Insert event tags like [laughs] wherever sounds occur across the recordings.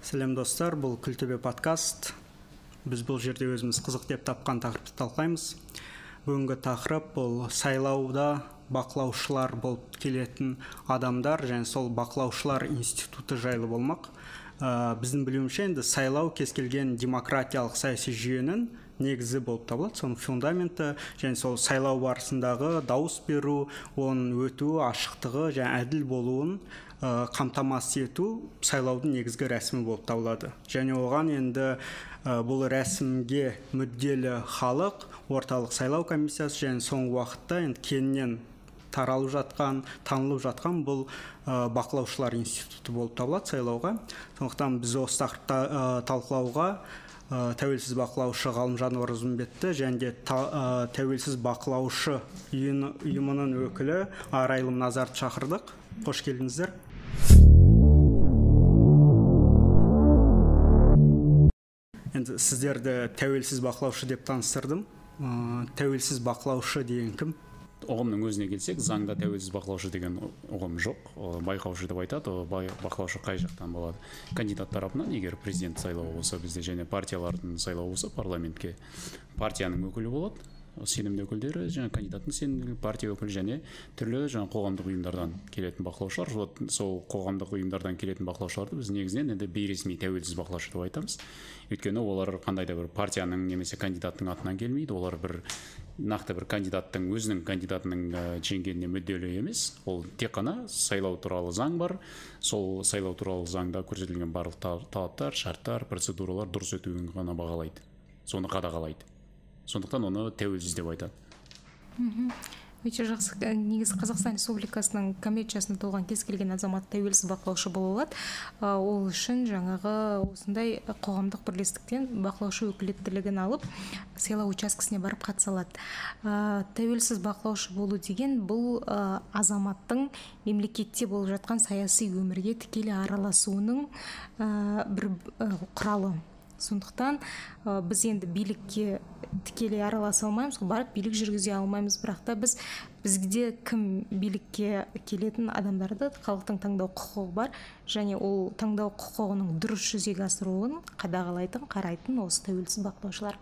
сәлем достар. Бұл күлтөбе подкаст. Біз бұл жерде өзіміз қызық деп тапқан тақырыпты талқылаймыз. Бүгінгі тақырып бұл сайлауда бақылаушылар болып келетін адамдар және сол бақылаушылар институты жайлы болмақ. Ә, біздің білуімізше енді сайлау кез келген демократиялық саяси жүйенің негізі болып табылады. Соның фундаменті және сол сайлау барысындағы дауыс беру оның өтуі ашықтығы және әділ болуын қамтамасыз ету сайлаудың негізгі рәсімі болып табылады. Және оған енді ә, бұл рәсімге мүдделі халық орталық сайлау комиссиясы және соңғы уақытта енді кеңінен таралып жатқан танылып жатқан бұл ә, бақылаушылар институты болып табылады сайлауға. Сондықтан біз осы тақырыпта ә, талқылауға ә, тәуелсіз бақылаушы ғалымжан оразымбетті және де ә, тәуелсіз бақылаушы ұйымының өкілі арайлым назарды шақырдық. Қош келдіңіздер. Енді сіздерді тәуелсіз бақылаушы деп таныстырдым. Ә, тәуелсіз бақылаушы деген кім? Ұғымның өзіне келсек заңда тәуелсіз бақылаушы деген ұғым жоқ. Байқаушы деп айтады бақылаушы қай жақтан болады? Кандидат тарапынан егер президент сайлауы болса бізде және партиялардың сайлауы болса парламентке партияның өкілі болады. Сенімді өкілдері жаңа кандидаттың сенімді партия өкілі және түрлі жаңа қоғамдық ұйымдардан келетін бақылаушылар. Вот сол қоғамдық ұйымдардан келетін бақылаушыларды біз негізінен енді бейресми тәуелсіз бақылаушы деп айтамыз. Өйткені олар қандай да бір партияның немесе кандидаттың атынан келмейді. Олар бір нақты бір кандидаттың өзінің кандидатының жеңгеніне мүдделі емес. Ол тек қана сайлау туралы заң бар. Сол сайлау туралы заңда көрсетілген барлық талаптар шарттар процедуралар дұрыс өтуін ғана бағалайды. Соны қадағалайды. Сондықтан оны тәуелсіз деп айтады өте жақсы. Негізі қазақстан республикасының конвенциясына толған кез келген азамат тәуелсіз бақылаушы бола алады. Ол үшін жаңағы осындай қоғамдық бірлестіктен бақылаушы өкілеттілігін алып сайлау учаскесіне барып қатыса алады. Тәуелсіз бақылаушы болу деген бұл азаматтың мемлекетте болып жатқан саяси өмірге тікелей араласуының бір құралы. Сондықтан біз енді билікке тікелей араласа алмаймыз барып билік жүргізе алмаймыз. Бірақ та біз бізге кім билікке келетін адамдарды халықтың таңдау құқығы бар және ол таңдау құқығының дұрыс жүзеге асырылуын қадағалайтын қарайтын осы тәуелсіз бақылаушылар.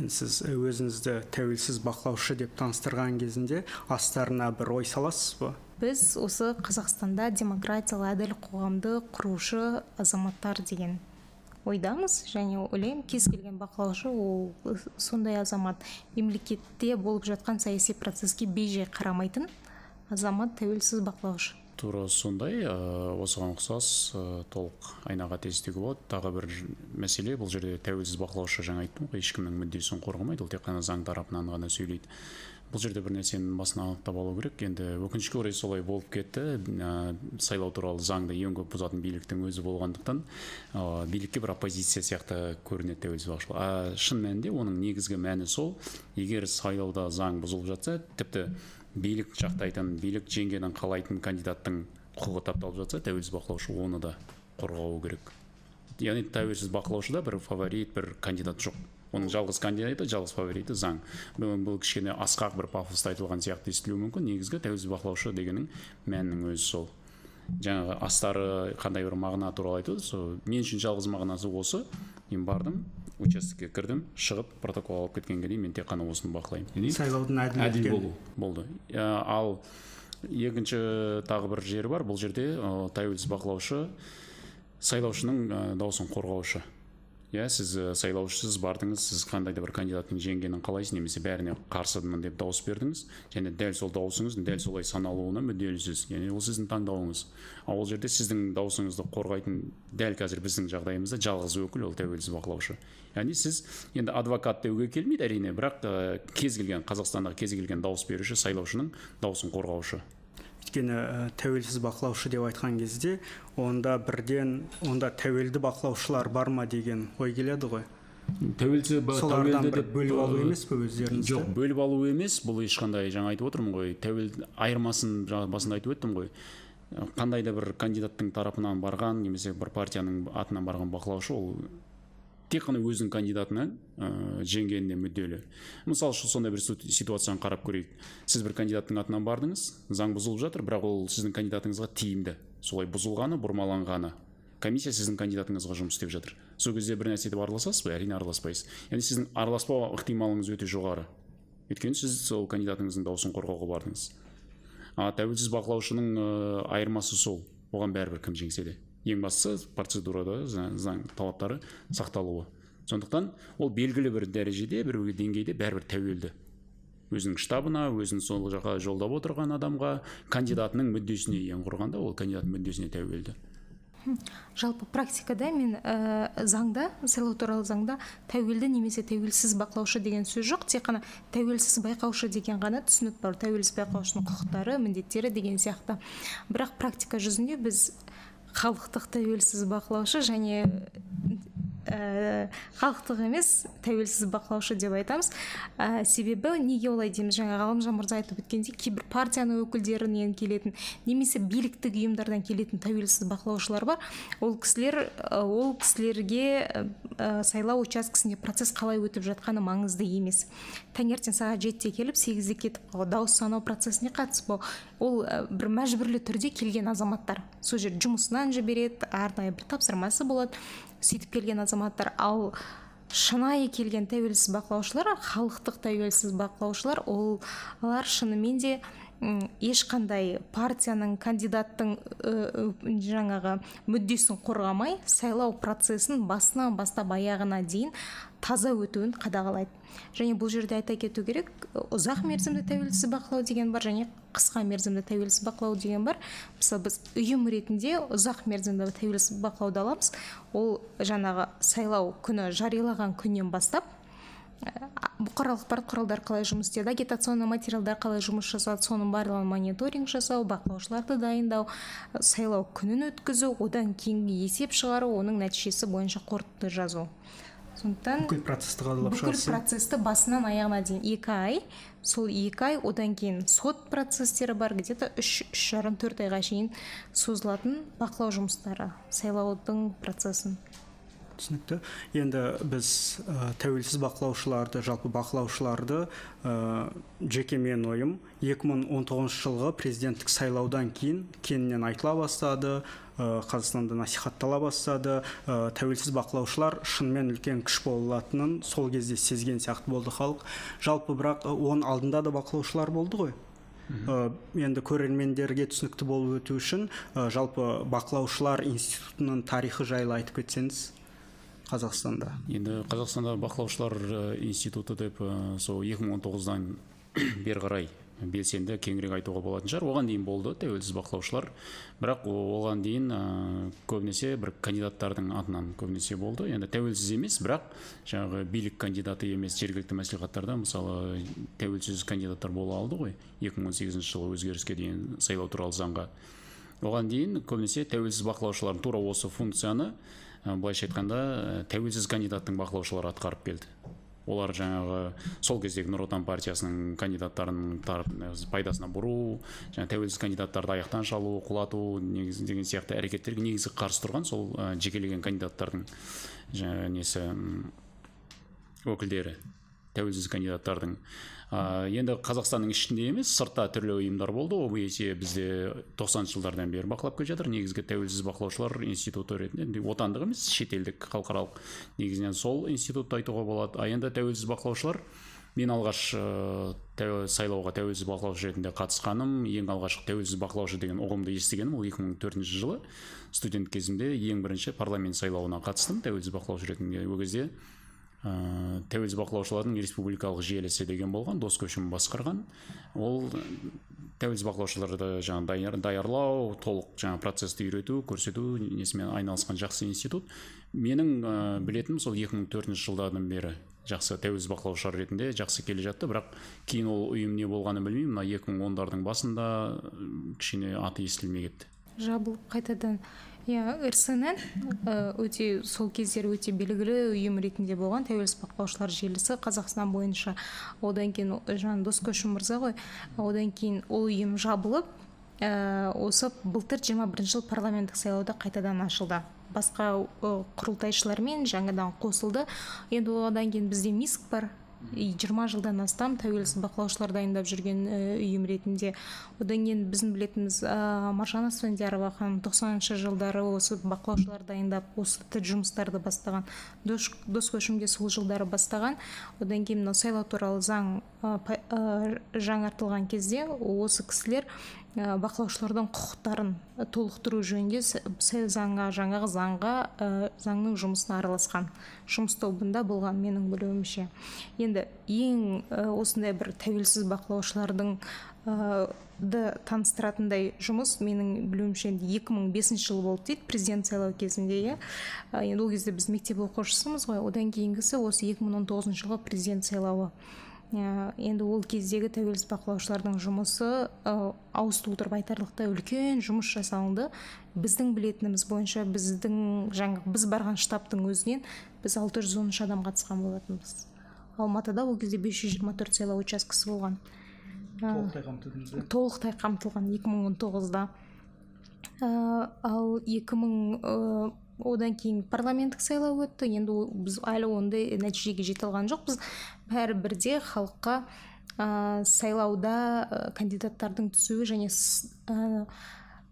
Енді сіз өзіңізді тәуелсіз бақылаушы деп таныстырған кезінде астарына бір ой саласыз ба? Біз осы қазақстанда демократиялы әділ қоғамды құрушы азаматтар деген ойдамыз. Және ойлаймын кез келген бақылаушы ол сондай азамат мемлекетте болып жатқан саяси процеске бейжай қарамайтын азамат тәуелсіз бақылаушы. Тура сондай осыған ұқсас толық айнаға тесітуге болады. Тағы бір мәселе бұл жерде тәуелсіз бақылаушы жаңа айттым ғой ешкімнің мүддесін қорғамайды ол тек қана заң тарапынан ғана сөйлейді. Бұл жерде бір нәрсені басынан анықтап алу керек. Енді өкінішке орай солай болып кетті. Ә, сайлау туралы заңды ең көп бұзатын биліктің өзі болғандықтан ә, билікке бір оппозиция сияқты көрінеді бақылаушы а шын мәнінде оның негізгі мәні сол егер сайлауда заң бұзылып жатса тіпті билік жақтайтын билік жеңгенін қалайтын кандидаттың құқығы тапталып жатса тәуелсіз бақылаушы оны да қорғауы керек. Яғни тәуелсіз бақылаушыда бір фаворит бір кандидат жоқ. Оның жалғыз кандидаты жалғыз фавориті заң. Бұл кішкене асқақ бір пафоста айтылған сияқты естілуі мүмкін. Негізгі тәуелсіз бақылаушы дегеннің мәнінің өзі сол. Жаңағы астары қандай бір мағына туралы айтып сол мен үшін жалғыз мағынасы осы. Мен бардым участокке кірдім шығып протокол алып кеткенге дейін мен тек қана осыны бақылаймын сайлаудың әділ болу. Болды. Ал екінші тағы бір жері бар. Бұл жерде тәуелсіз бақылаушы сайлаушының дауысын қорғаушы. Иә сіз сайлаушысыз бардыңыз. Сіз қандай да бір кандидаттың жеңгенін қалайсыз немесе бәріне қарсымын деп дауыс бердіңіз. Және дәл сол дауысыңыз дәл солай саналуына мүдделісіз. Яғни ол сіздің таңдауыңыз. Ал ол жерде сіздің дауысыңызды қорғайтын дәл қазір біздің жағдайымызда жалғыз өкіл ол тәуелсіз бақылаушы. Яғни сіз енді адвокат деуге келмейді әрине бірақ кез келген қазақстандағы кез келген дауыс беруші сайлаушының дауысын қорғаушы. Өйткені ә, тәуелсіз бақылаушы деп айтқан кезде онда бірден онда тәуелді бақылаушылар бар ма деген ой келеді ғой. Тәуелсіз солардан бір бөліп алу емес пе өздеріңізді? жоқ бөліп алу емес бұл ешқандай жаңа айтып отырмын ғой тәуелді айырмасын жаңа басында айтып өттім ғой. Қандай да бір кандидаттың тарапынан барған немесе бір партияның атынан барған бақылаушы ол тек қана өзінің кандидатына ә, жеңгеніне мүдделі. Мысалы үшін сондай бір ситуацияны қарап көрейік. Сіз бір кандидаттың атынан бардыңыз заң бұзылып жатыр бірақ ол сіздің кандидатыңызға тиімді. Солай бұзылғаны бұрмаланғаны. Комиссия сіздің кандидатыңызға жұмыс істеп жатыр. Сол кезде бір нәрсе деп араласасыз ба әрине араласпайсыз. Яғни сіздің араласпау ықтималыңыз өте жоғары. Өйткені сіз сол кандидатыңыздың дауысын қорғауға бардыңыз. А тәуелсіз бақылаушының ә, айырмасы сол. Оған бәрібір кім жеңсе де. Ең бастысы процедурада заң талаптары сақталуы. Сондықтан ол белгілі бір дәрежеде бір деңгейде бәрібір тәуелді. Өзінің штабына өзін сол жаққа жолдап отырған адамға кандидатының мүддесіне ең құрғанда ол кандидаттың мүддесіне тәуелді. Жалпы практикада мен ә, заңда сайлау туралы заңда тәуелді немесе тәуелсіз бақылаушы деген сөз жоқ тек қана тәуелсіз байқаушы деген ғана түсінік бар. Тәуелсіз байқаушының құқықтары міндеттері деген сияқты. Бірақ практика жүзінде біз халықтық тәуелсіз бақылаушы және ә, халықтық емес тәуелсіз бақылаушы деп айтамыз. Ә, себебі неге олай дейміз? Жаңа ғалымжан мырза айтып өткендей кейбір партияның өкілдерінен келетін немесе биліктік ұйымдардан келетін тәуелсіз бақылаушылар бар. Ол кісілер ол кісілерге ә, сайлау учаскесінде процесс қалай өтіп жатқаны маңызды емес. Таңертең сағат жетіде келіп сегізде кетіп дауыс санау процесіне қатыспау ол бір мәжбүрлі түрде келген азаматтар. Сол жерде жұмысынан жібереді арнайы бір тапсырмасы болады. Сөйтіп келген азаматтар ал шынайы келген тәуелсіз бақылаушылар халықтық тәуелсіз бақылаушылар олар шынымен де ешқандай партияның кандидаттың жаңағы мүддесін қорғамай сайлау процесін басынан бастап аяғына дейін таза өтуін қадағалайды. Және бұл жерде айта кету керек ұзақ мерзімді тәуелсіз бақылау деген бар және қысқа мерзімді тәуелсіз бақылау деген бар. Мысалы біз ұйым ретінде ұзақ мерзімді тәуелсіз бақылауды аламыз. Ол жаңағы сайлау күні жариялаған күннен бастап бұқаралық ақпарат құралдары қалай жұмыс істеді агитационный материалдар қалай жұмыс жасады? Соның барлығын мониторинг жасау бақылаушыларды дайындау сайлау күнін өткізу одан кейінгі есеп шығару оның нәтижесі бойынша қорытынды жазу. Сондықтан бүкіл процесті қадағалап бүкіл процесті басынан аяғына дейін екі ай сол екі ай одан кейін сот процестері бар где то үш үш жарым төрт айға шейін созылатын бақылау жұмыстары сайлаудың процесін. Түсінікті. Енді біз ә, тәуелсіз бақылаушыларды жалпы бақылаушыларды ә, жеке менің ойым 2019 жылғы президенттік сайлаудан кейін кеңінен айтыла бастады ә, қазақстанда насихаттала бастады. Ә, тәуелсіз бақылаушылар шынымен үлкен күш бола алатынын сол кезде сезген сияқты болды халық. Жалпы бірақ оның алдында да бақылаушылар болды ғой. Ә, енді көрермендерге түсінікті болып өту үшін ә, жалпы бақылаушылар институтының тарихы жайлы айтып кетсеңіз қазақстанда. Енді қазақстанда бақылаушылар институты деп сол 2019-дан [clears throat] бері қарай белсенді кеңірек айтуға болатын шығар. Оған дейін болды тәуелсіз бақылаушылар. Бірақ оған дейін ә, көбінесе бір кандидаттардың атынан көбінесе болды. Енді тәуелсіз емес бірақ жаңағы билік кандидаты емес жергілікті мәслихаттарда мысалы тәуелсіз кандидаттар бола алды ғой. 2018 жылы өзгеріске дейін сайлау туралы заңға. Оған дейін көбінесе тәуелсіз бақылаушылар тура осы функцияны былайша айтқанда тәуелсіз кандидаттың бақылаушылары атқарып келді. Олар жаңағы сол кездегі нұр отан партиясының кандидаттарын пайдасына бұру жаңа тәуелсіз кандидаттарды аяқтан шалу құлату негізі деген сияқты әрекеттерге негізі қарсы тұрған сол жекелеген кандидаттардың жаңағы несі өкілдері тәуелсіз кандидаттардың ә, енді қазақстанның ішінде емес сыртта түрлі ұйымдар болды. Обсе бізде тоқсаныншы жылдардан бері бақылап келе жатыр. Негізгі тәуелсіз бақылаушылар институты ретінде отандық емес шетелдік халықаралық. Негізінен сол институтты айтуға болады. А енді тәуелсіз бақылаушылар мен алғаш ә, сайлауға тәуелсіз бақылаушы ретінде қатысқаным ең алғашқы тәуелсіз бақылаушы деген ұғымды естігенім ол 2004 жылы. Студент кезімде ең бірінші парламент сайлауына қатыстым тәуелсіз бақылаушы ретінде. Ол кезде ә, тәуелсіз бақылаушылардың республикалық желісі деген болған дос көшім басқарған. Ол тәуелсіз бақылаушыларды жаңағы даярлау толық жаңа процессті үйрету көрсету несімен айналысқан жақсы институт. Менің ә, білетінім сол 2004 жылдардан бері жақсы тәуелсіз бақылаушылар ретінде жақсы келе жатты. Бірақ кейін ол ұйым не болғанын білмеймін. Мына 2010-дардың басында кішкене аты естілмей кетті. Жабылып қайтадан иә рснн өте сол кездері өте белгілі ұйым ретінде болған тәуелсіз бақылаушылар желісі қазақстан бойынша. Одан кейін жаңа көшім мырза ғой. Одан кейін ол ұйым жабылып ә, осы былтыр 21 жыл парламенттік сайлауда қайтадан ашылды. Басқа құрылтайшылармен жаңадан қосылды. Енді одан кейін бізде миск бар. Жиырма жылдан астам тәуелсіз бақылаушылар дайындап жүрген ұйым ретінде. Одан кейін біздің білетініміз маржан асфендиярова ханым тоқсаныншы жылдары осы бақылаушылар дайындап осы жұмыстарды бастаған дос, дос көшімде сол жылдары бастаған. Одан кейін мынау сайлау туралы заң жаңартылған кезде осы кісілер Э, бақылаушылардың құқықтарын толықтыру жөнінде заңға жаңағы заңға ә, заңның жұмысына араласқан жұмыс тобында болған менің білуімше. Енді ең ә, осындай бір тәуелсіз бақылаушылардың ды таныстыратындай жұмыс менің білуімше енді 2005 жыл болды дейді президент сайлау кезінде иә. Енді ол кезде біз мектеп оқушысымыз ғой. Одан кейінгісі осы 2019 жылғы президент сайлауы. Ә, енді ол кездегі тәуелсіз бақылаушылардың жұмысы ә, ауыз толтырып айтарлықтай үлкен жұмыс жасалынды. Біздің білетініміз бойынша біздің жаңа біз барған штабтың өзінен біз 613 адам қатысқан болатынбыз. Алматыда ол кезде 524 сайлау учаскесі болған. Ә, толықтай қамтыдыңыз иә? толықтай қамтылған 2019-да ал 2000 одан кейін парламенттік сайлау өтті. Енді біз әлі ондай нәтижеге жете алған жоқпыз. Бәрібір де халыққа ә, сайлауда ә, кандидаттардың түсуі және ә,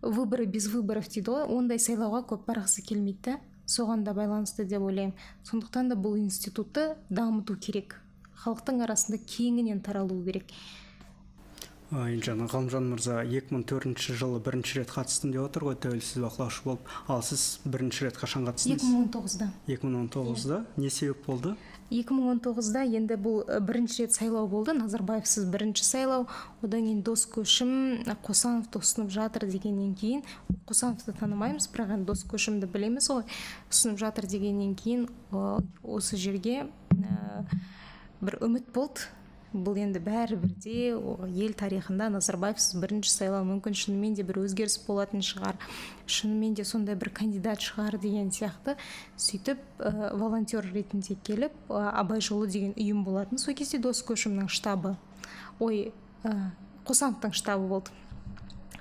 выборы без выборов дейді ғой. Ондай сайлауға көп барғысы келмейді. Соған да байланысты деп ойлаймын. Сондықтан да бұл институтты дамыту керек. Халықтың арасында кеңінен таралу керек. Жаңа ғалымжан мырза 2004 жылы бірінші рет қатыстым деп отыр ғой тәуелсіз бақылаушы болып. Ал сіз бірінші рет қашан қатыстыңыз? 2019-да 2019-да не себеп болды? 2019-да енді бұл бірінші рет сайлау болды. Назарбаевсыз бірінші сайлау. Одан кейін дос көшім қосановты ұсынып жатыр дегеннен кейін қосановты танымаймыз бірақ енді дос көшімді білеміз ғой. Ұсынып жатыр дегеннен кейін осы жерге бір үміт болды. Бұл енді бәрібір де ел тарихында назарбаевсыз бірінші сайлау мүмкін. Шынымен де бір өзгеріс болатын шығар. Шынымен де сондай бір кандидат шығар деген сияқты. Сөйтіп ә, волонтер ретінде келіп ә, абай жолы деген ұйым болатын. Сол кезде дос көшімнің штабы. Ой ә, қосановтың штабы болды.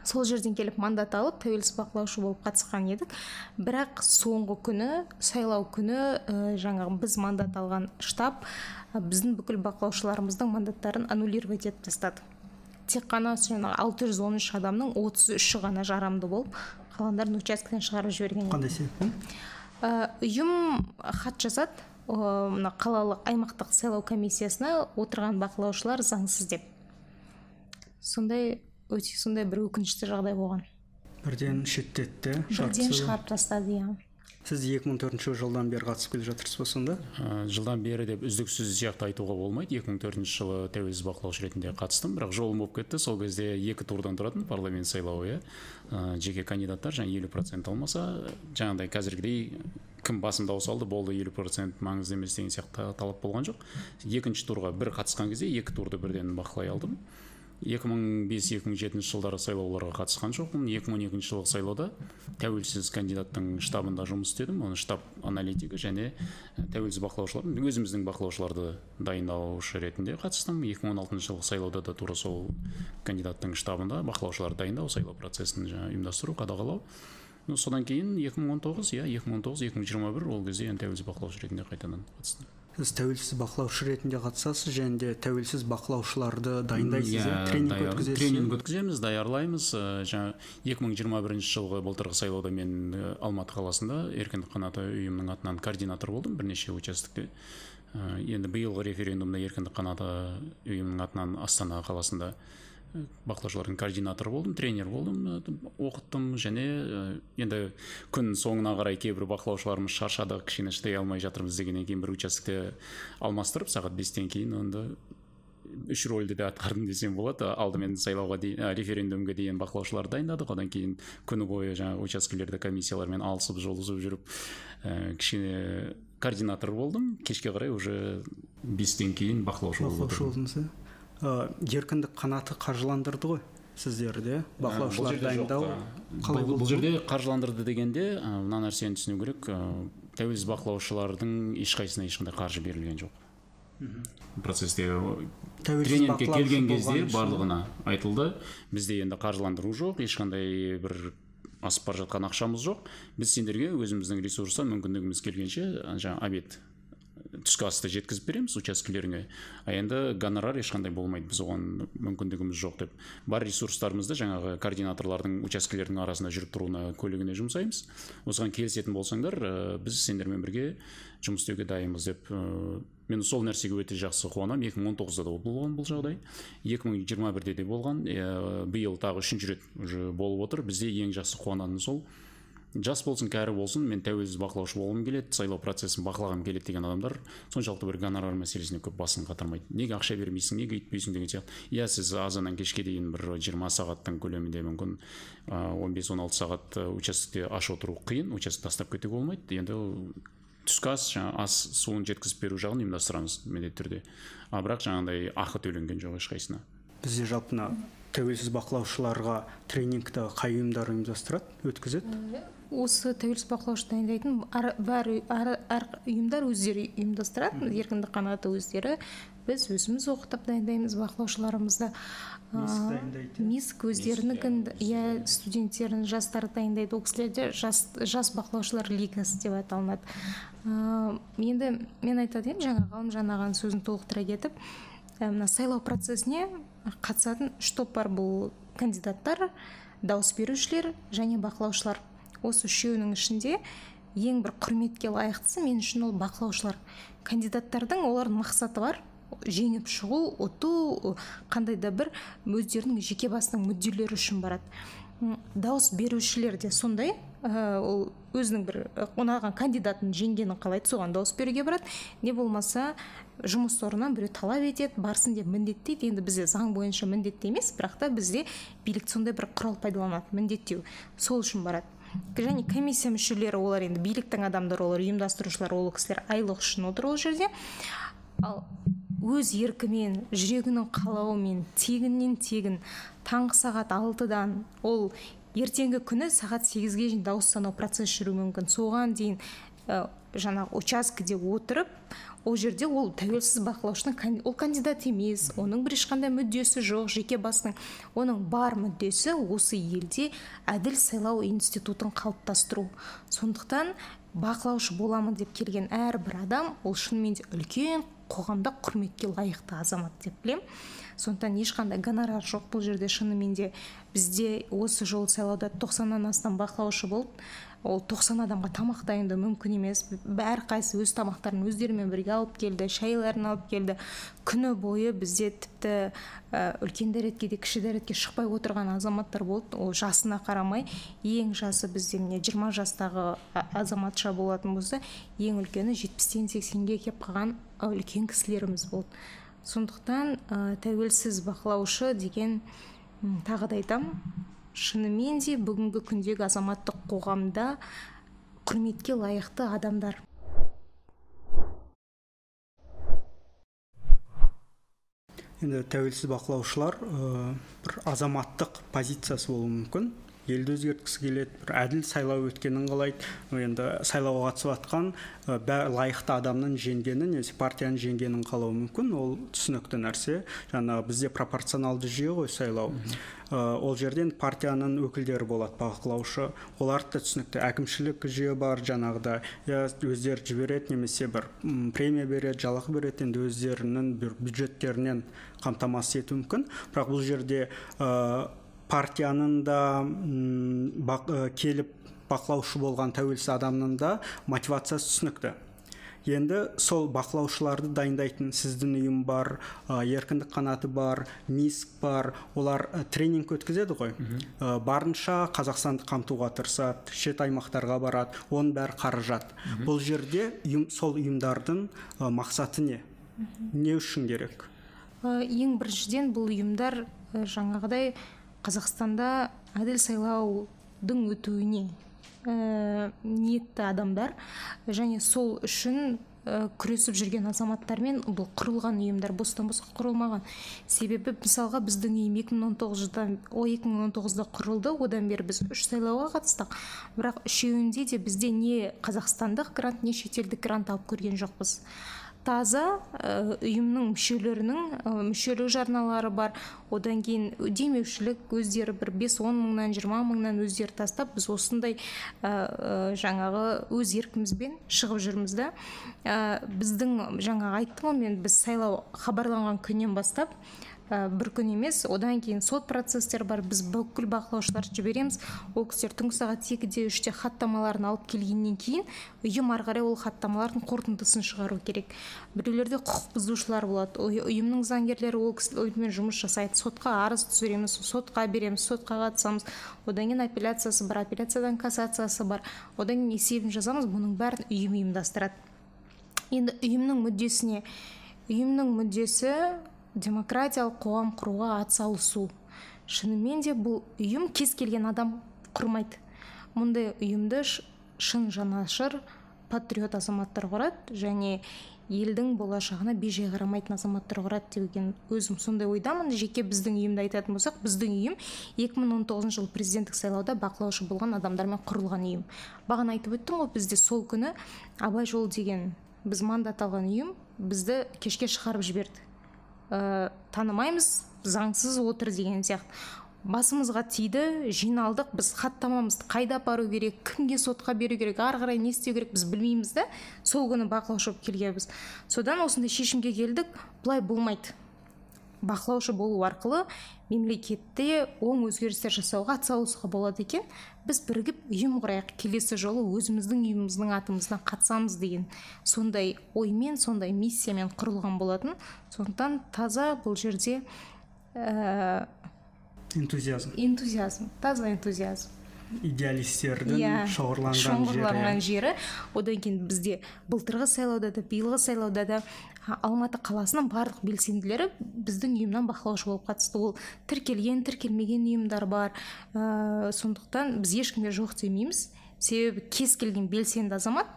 Сол жерден келіп мандат алып тәуелсіз бақылаушы болып қатысқан едік. Бірақ соңғы күні сайлау күні ә, жаңағы біз мандат алған штаб біздің бүкіл бақылаушыларымыздың мандаттарын аннулировать етіп тастады. Тек қана жаңағы алты жүз он үш адамның отыз үші ғана жарамды болып қалғандарын учаскеден шығарып жіберген қандай себеппен? Ұйым хат жазады мына қалалық аймақтық сайлау комиссиясына отырған бақылаушылар заңсыз деп. Сондай өте сондай бір өкінішті жағдай болған. Бірден шеттетті бірден шығарып тастады иә. Сіз 2004 жылдан бері қатысып келе жатырсыз ба сонда? Ә, жылдан бері деп үздіксіз сияқты айтуға болмайды. 2004 жылы тәуелсіз бақылаушы ретінде қатыстым бірақ жолым болып кетті. Сол кезде екі турдан тұратын парламент сайлауы иә. Ә, жеке кандидаттар жаңа елу процент алмаса жаңағыдай қазіргідей кім басым дауыс алды болды елу процент маңызды емес деген сияқты талап болған жоқ. Екінші турға бір қатысқан кезде екі турды бірден бақылай алдым. 2005-2007 жылдары сайлауларға қатысқан жоқпын. 2012 жылғы сайлауда тәуелсіз кандидаттың штабында жұмыс істедім. Оны штаб аналитигі және тәуелсіз бақылаушылар өзіміздің бақылаушыларды дайындаушы ретінде қатыстым. 2016 жылғы сайлауда да тура сол кандидаттың штабында бақылаушыларды дайындау сайлау процесін жаңағы ұйымдастыру қадағалау. Содан кейін 2019 иә 2019-2021 ол кезде енді тәуелсіз бақылаушы ретінде қайтадан қатыстым. Сіз тәуелсіз бақылаушы ретінде қатысасыз және де тәуелсіз бақылаушыларды дайындайсыз иә тренинг өткізесіз. тренинг өткіземіз даярлаймыз. Жаңа екі мың жиырма бірінші жылғы былтырғы сайлауда мен алматы қаласында еркіндік қанаты ұйымының атынан координатор болдым бірнеше участокте. Енді биылғы референдумда еркіндік қанаты ұйымының атынан астана қаласында бақылаушылардың координаторы болдым тренер болдым оқыттым. Және енді күн соңына қарай кейбір бақылаушыларымыз шаршадық кішкене шыдай алмай жатырмыз дегеннен кейін бір участокте алмастырып сағат бестен кейін онда үш рөлді де атқардым десем болады. Алдымен сайлауға дейін референдумға дейін бақылаушылар дайындадық. Одан кейін күні бойы жаңағы учаскелерді комиссиялармен алысып жолысып жүріп ә, кішкене координатор болдым. Кешке қарай уже бестен кейін бақылаушы болдыңыз еркіндік қанаты қаржыландырды ғой сіздерді бақылаушылар дайындау қалай бұл жерде қаржыландырды дегенде мына нәрсені түсіну керек. Тәуелсіз бақылаушылардың ешқайсысына ешқандай қаржы берілген жоқ. Процесте тренингке келген кезде барлығына айтылды. Бізде енді қаржыландыру жоқ ешқандай бір асып бара жатқан ақшамыз жоқ. Біз сендерге өзіміздің ресурстан мүмкіндігіміз келгенше жаңағы обед түскі асты жеткізіп береміз учаскелеріңе. А енді гонорар ешқандай болмайды. Біз оған мүмкіндігіміз жоқ деп. Бар ресурстарымызды жаңағы координаторлардың учаскелердің арасында жүріп тұруына көлігіне жұмсаймыз. Осыған келісетін болсаңдар ә, біз сендермен бірге жұмыс істеуге дайынбыз деп ә, мен сол нәрсеге өте жақсы қуанамын 2019-да да болған бұл жағдай. 2021-де де болған. Ә, биыл тағы үшінші рет уже болып отыр. Бізде ең жақсы қуанатыны сол. Жас болсын кәрі болсын мен тәуелсіз бақылаушы болғым келеді сайлау процесін бақылағым келеді деген адамдар соншалықты бір гонорар мәселесіне көп басын қатырмайды. Неге ақша бермейсің неге өйтпейсің деген сияқты. Иә сіз азаннан кешке дейін бір жиырма сағаттың көлемінде мүмкін он бес он алты сағат участокте аш отыру қиын участок тастап кетуге болмайды. Енді түскі ас жаңағы ас суын жеткізіп беру жағын ұйымдастырамыз міндетті түрде. А бірақ жаңағыдай ақы төленген жоқ ешқайсысына. Бізде жалпы мына тәуелсіз бақылаушыларға тренингті қай ұйымдар ұйымдастырады өткізеді? Осы тәуелсіз бақылаушы дайындайтын әр, әр, ұйымдар өздері ұйымдастырады еркіндік қанаты өздері біз өзіміз оқытып дайындаймыз бақылаушыларымызды. Миск өздерінікін иә студенттерін жастарды дайындайды. Ол кісілерде жас, жас бақылаушылар лигасы деп аталынады енді мен айтатын едім жаңа ғалымжан ағаның сөзін толықтыра кетіп мына сайлау процесіне қатысатын үш топ бар бұл кандидаттар дауыс берушілер және бақылаушылар. Осы үшеуінің ішінде ең бір құрметке лайықтысы мен үшін ол бақылаушылар. Кандидаттардың олардың мақсаты бар. Жеңіп шығу ұту қандай да бір өздерінің жеке басының мүдделері үшін барады. Дауыс берушілер де сондай. Ол өзінің бір ұнаған кандидатын жеңгенін қалайды соған дауыс беруге барады. Не болмаса жұмыс орнынан біреу талап етеді барсын деп міндеттейді. Енді бізде заң бойынша міндетті емес бірақ та бізде билік сондай бір құрал пайдаланады міндеттеу сол үшін барады. Және комиссия мүшелері олар енді биліктің адамдары олар ұйымдастырушылар ол кісілер айлық үшін отыр ол жерде. Ал өз еркімен жүрегінің қалауымен тегіннен тегін таңғы сағат алтыдан ол ертеңгі күні сағат сегізге дейін дауыс санау процесі жүруі мүмкін. Соған дейін ә, жаңағы учаскеде отырып ол жерде ол тәуелсіз бақылаушының ол кандидат емес оның бір ешқандай мүддесі жоқ жеке басының оның бар мүддесі осы елде әділ сайлау институтын қалыптастыру. Сондықтан бақылаушы боламын деп келген әрбір адам ол шынымен де үлкен қоғамда құрметке лайықты азамат деп білемін. Сондықтан ешқандай гонорар жоқ бұл жерде шынымен де бізде осы жолы сайлауда тоқсаннан астам бақылаушы болды. Ол тоқсан адамға тамақ дайындау мүмкін емес. Әрқайсысы өз тамақтарын өздерімен бірге алып келді шайларын алып келді. Күні бойы бізде тіпті ә, үлкен дәретке де кіші дәретке шықпай отырған азаматтар болды. Ол жасына қарамай ең жасы бізде міне жиырма жастағы азаматша болатын болса ең үлкені жетпістен сексенге келіп қалған үлкен кісілеріміз болды. Сондықтан ә, тәуелсіз бақылаушы деген тағы да айтамын шынымен де бүгінгі күндегі азаматтық қоғамда құрметке лайықты адамдар. Енді тәуелсіз бақылаушылар бір азаматтық позициясы болуы мүмкін. Елді өзгерткісі келеді бір әділ сайлау өткенін қалайды. Енді сайлауға қатысып жатқан лайықты адамның жеңгенін немесе партияның жеңгенін қалауы мүмкін. Ол түсінікті нәрсе. Жаңағы бізде пропорционалды жүйе ғой сайлау. Ол жерден партияның өкілдері болады бақылаушы. Олар да түсінікті. Әкімшілік жүйе бар жаңағыдай иә өздері жібереді немесе бір премия береді жалақы береді. Енді өздерінің бір бюджеттерінен қамтамасыз ету мүмкін. Бірақ бұл жерде партияның да бақ, келіп бақылаушы болған тәуелсіз адамның да мотивациясы түсінікті. Енді сол бақылаушыларды дайындайтын сіздің ұйым бар ә, еркіндік қанаты бар миск бар олар ә, тренинг өткізеді ғой. Ә, барынша қазақстанды қамтуға тырысады шет аймақтарға барады оның бәрі қаражат. Бұл жерде ұйым, сол ұйымдардың ә, мақсаты не? Не үшін керек? Ең біріншіден бұл ұйымдар жаңағыдай қазақстанда әділ сайлаудың өтуіне ә, ниетті адамдар және сол үшін ә, күресіп жүрген азаматтармен бұл құрылған ұйымдар бостан босқа құрылмаған. Себебі мысалға біздің ұйым 2019 жылдан о 2019-да құрылды одан бері біз үш сайлауға қатыстық. Бірақ үшеуінде де бізде не қазақстандық грант не шетелдік грант алып көрген жоқпыз. Таза ұйымның мүшелерінің мүшелік жарналары бар. Одан кейін демеушілік өздері бір бес он мыңнан жиырма мыңнан өздері тастап біз осындай жаңағы өз еркімізбен шығып жүрміз да. Біздің жаңағы айттым ғой мен біз сайлау хабарланған күннен бастап бір күн емес одан кейін сот процестер бар біз бүкіл бақылаушыларды жібереміз. Ол кісілер түнгі сағат екіде үште хаттамаларын алып келгеннен кейін ұйым ары қарай ол хаттамалардың қорытындысын шығару керек. Біреулерде құқық бұзушылар болады. Ұйымның заңгерлері ол кісілермен жұмыс жасайды. Сотқа арыз түсіреміз сотқа береміз сотқа қатысамыз. Одан кейін апелляциясы бар апелляциядан кассациясы бар. Одан кейін есебін жазамыз бұның бәрін ұйым ұйымдастырады. Енді ұйымның мүддесіне ұйымның мүддесі демократиялық қоғам құруға атсалысу. Шынымен де бұл ұйым кез келген адам құрмайды. Мұндай ұйымды шын жанашыр патриот азаматтар құрады және елдің болашағына бейжай қарамайтын азаматтар құрады деген өзім сондай ойдамын. Жеке біздің ұйымды айтатын болсақ біздің ұйым 2019 жылы президенттік сайлауда бақылаушы болған адамдармен құрылған ұйым. Бағана айтып өттім ғой бізде сол күні абай жолы деген біз мандат алған ұйым бізді кешке шығарып жіберді. Ә, танымаймыз заңсыз отыр деген сияқты. Басымызға тиді жиналдық біз хаттамамызды қайда апару керек кімге сотқа беру керек ары қарай не істеу керек біз білмейміз да. Сол күні бақылаушы болып келгенбіз. Содан осындай шешімге келдік былай болмайды. Бақылаушы болу арқылы мемлекетте оң өзгерістер жасауға атсалысуға болады екен. Біз бірігіп ұйым құрайық келесі жолы өзіміздің ұйымымыздың атымыздан қатысамыз деген сондай оймен сондай миссиямен құрылған болатын. Сондықтан таза бұл жерде ә... энтузиазм. энтузиазм таза энтузиазм. Идеалистердің yeah, иә, шоғырланған жері. одан кейін бізде былтырғы сайлауда да биылғы сайлауда да алматы қаласының барлық белсенділері біздің ұйымнан бақылаушы болып қатысты. Ол тіркелген тіркелмеген ұйымдар бар. Ә, сондықтан біз ешкімге жоқ демейміз. Себебі кез келген белсенді азамат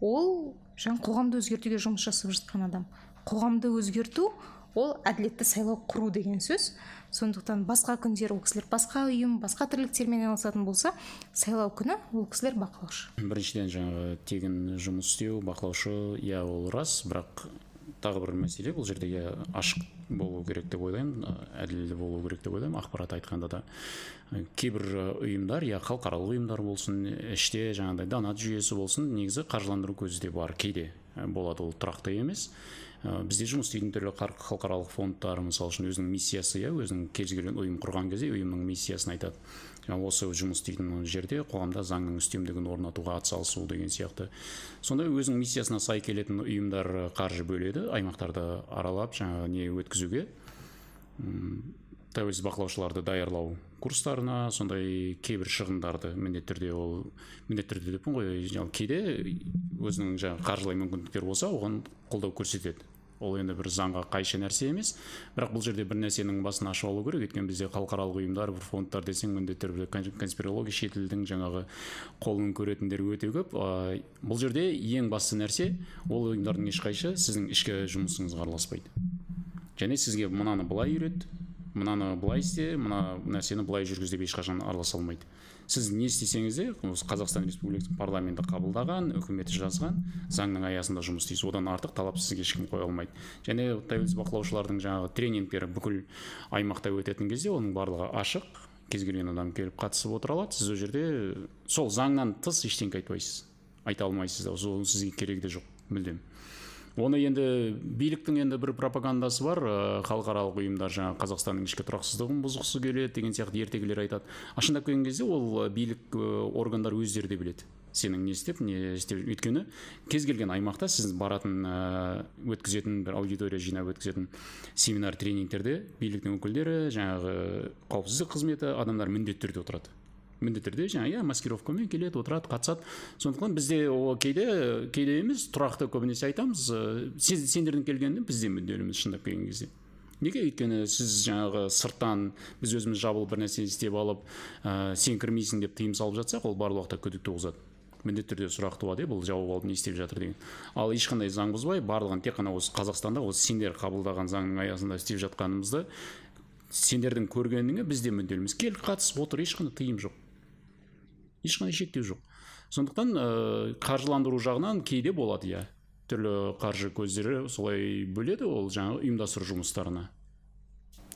ол жаңа қоғамды өзгертуге жұмыс жасап жатқан адам. Қоғамды өзгерту ол әділетті сайлау құру деген сөз. Сондықтан басқа күндері ол кісілер басқа ұйым басқа тірліктермен айналысатын болса сайлау күні ол кісілер бақылаушы. Біріншіден жаңағы тегін жұмыс істеу бақылаушы иә ол рас бірақ тағы бір мәселе бұл жерде иә ашық болу керек деп ойлаймын әділ болу керек деп ойлаймын ақпарат айтқанда да. Кейбір ұйымдар иә халықаралық ұйымдар болсын іште жаңағыдай донат жүйесі болсын негізі қаржыландыру көзі де бар кейде. Болады ол тұрақты емес. Бізде жұмыс істейтін түрлі халықаралық фондтар мысалы үшін өзінің миссиясы иә өзінің кез келген ұйым құрған кезде ұйымның миссиясын айтады. Осы жұмыс істейтін жерде қоғамда заңның үстемдігін орнатуға атсалысу деген сияқты. Сондай өзінің миссиясына сай келетін ұйымдар қаржы бөледі аймақтарды аралап жаңағы не өткізуге. Тәуелсіз бақылаушыларды даярлау курстарына сондай кейбір шығындарды міндетті түрде ол міндетті түрде деппін ғой кейде өзінің жаңағы қаржылай мүмкіндіктері болса оған қолдау көрсетеді. Ол енді бір заңға қайшы нәрсе емес бірақ бұл жерде бір нәрсенің басын ашып алу керек. Өйткені бізде халықаралық ұйымдар бір фондтар десең міндетті түрде конспирология шетелдің жаңағы қолын көретіндер өте көп. Бұл жерде ең басты нәрсе ол ұйымдардың ешқайсы сіздің ішкі жұмысыңызға араласпайды. Және сізге мынаны былай үйрет мынаны былай істе мына нәрсені былай жүргіз деп ешқашан араласа алмайды. Сіз не істесеңіз де осы қазақстан республикасы парламенті қабылдаған үкіметі жазған заңның аясында жұмыс істейсіз. Одан артық талап сізге ешкім қоя алмайды. Және тәуелсіз бақылаушылардың жаңағы тренингтері бүкіл аймақта өтетін кезде оның барлығы ашық. Кез келген адам келіп қатысып отыра алады. Сіз ол жерде сол заңнан тыс ештеңке айтпайсыз. Айта алмайсыз да ол сізге керегі де жоқ мүлдем. Оны енді биліктің енді бір пропагандасы бар ә, халықаралық ұйымдар жаңағы қазақстанның ішкі тұрақсыздығын бұзғысы келеді деген сияқты ертегілер айтады. А шындап келген кезде ол билік органдар өздері де біледі. Сенің не істеп не істеп өйткені кез келген аймақта сіз баратын өткізетін бір аудитория жинап өткізетін семинар тренингтерде биліктің өкілдері жаңағы қауіпсіздік қызметі адамдар міндетті түрде отырады. Міндетті түрде жаңағы иә маскировкамен келеді отырады қатысады. Сондықтан бізде о кейде кейде емес тұрақты көбінесе айтамыз сіз сендердің келгеніне біз де мүдделіміз шындап келген кезде. Неге? Өйткені сіз жаңағы сырттан біз өзіміз жабылып бір нәрсе істеп алып ә, сен кірмейсің деп тыйым салып жатсақ ол барлық уақытта күдік туғызады. Міндетті түрде сұрақ туады иә бұл жауып алып не істеп жатыр деген. Ал ешқандай заң бұзбай барлығын тек қана осы қазақстанда осы сендер қабылдаған заңның аясында істеп жатқанымызды сендердің көргеніңе біз де мүдделіміз. Кел қатыс отыр ешқандай тыйым жоқ. Ешқандай шектеу жоқ. Сондықтан ә, қаржыландыру жағынан кейде болады иә. Түрлі қаржы көздері солай бөледі ол жаңағы ұйымдастыру жұмыстарына.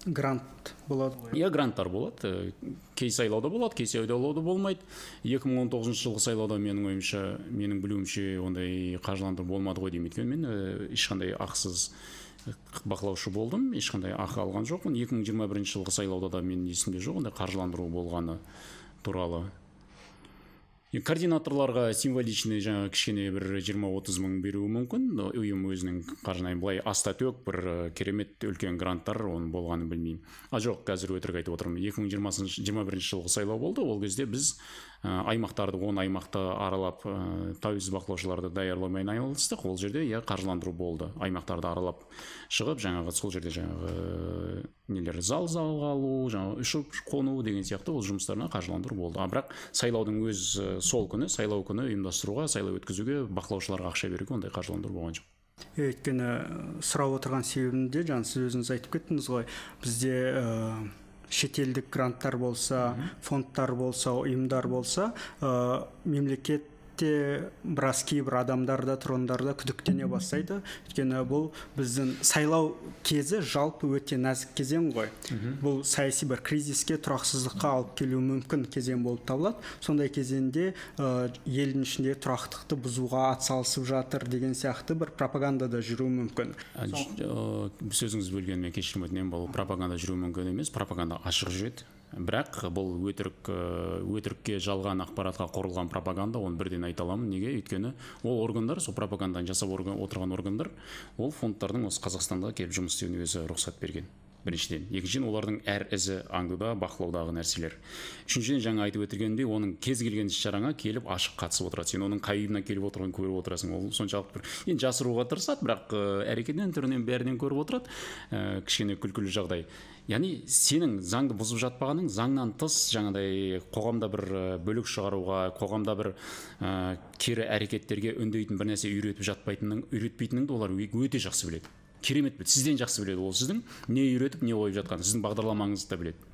Грант болады ғой. Иә гранттар болады. Кей сайлауда болады кей сайлауда болмайды. 2019 жылғы сайлауда менің ойымша менің білуімше ондай қаржыландыру болмады ғой деймін өйткені мен ешқандай ақысыз бақылаушы болдым. Ешқандай ақы алған жоқпын. 2021 жылғы сайлауда да менің есімде жоқ ондай қаржыландыру болғаны туралы. Координаторларға символичный жаңағы кішкене бір жиырма отыз мың беруі мүмкін. Ұйым өзінің қаржылай былай аста төк бір керемет үлкен гранттар оның болғанын білмеймін. А жоқ қазір өтірік айтып отырмын. Екі мың жиырмасыншы жиырма бірінші жылғы сайлау болды. Ол кезде біз аймақтарды он аймақты аралап тәуелсіз бақылаушыларды даярлаумен айналыстық ол жерде иә қаржыландыру болды. Аймақтарды аралап шығып жаңағы сол жерде жаңағы нелер зал залға алу жаңағы ұшып қону деген сияқты ол жұмыстарына қаржыландыру болды. А бірақ сайлаудың өз сол күні сайлау күні ұйымдастыруға сайлау өткізуге бақылаушыларға ақша беруге ондай қаржыландыру болған жоқ. Өйткені сұрап отырған себебім де жаңа сіз өзіңіз айтып кеттіңіз ғой бізде шетелдік гранттар болса фондтар болса ұйымдар болса ә, мемлекет те біраз кейбір адамдар да тұрғындар да күдіктене бастайды. Өйткені бұл біздің сайлау кезі жалпы өте нәзік кезең ғой. Бұл саяси бір кризиске тұрақсыздыққа алып келуі мүмкін кезең болып табылады. Сондай кезеңде ә, елдің ішінде тұрақтықты бұзуға атсалысып жатыр деген сияқты бір пропаганда да жүруі мүмкін. Сөзіңізді бөлгеніме кешірім өтінемін. Бұл пропаганда жүруі мүмкін емес. Пропаганда ашық жүреді. Бірақ бұл өтірік өтірікке жалған ақпаратқа құрылған пропаганда оны бірден айта аламын. Неге? Өйткені ол органдар сол пропаганданы жасап отырған органдар ол фондтардың осы қазақстанда келіп жұмыс істеуіне өзі рұқсат берген. Біріншіден. Екіншіден олардың әр ізі аңдуда бақылаудағы нәрселер. Үшіншіден жаңа айтып өтіргенімдей оның кез келген іс шараңа келіп ашық қатысып отырады. Сен оның қай үйімнен келіп отырғанын көріп отырасың. Ол соншалық бір енді жасыруға тырысады бірақ әрекетінен түрінен бәрінен көріп отырады. Ә, кішкене күлкілі жағдай. Яғни сенің заңды бұзып жатпағаның заңнан тыс жаңағыдай қоғамда бір бөлік шығаруға қоғамда бір ә, кері әрекеттерге үндейтін бір нәрсе үйретіп жатпайтының үйретпейтініңді олар өте жақсы біледі. Керемет біледі. Сізден жақсы біледі ол. Сіздің не үйретіп не қойып жатқанын сіздің бағдарламаңызды да біледі.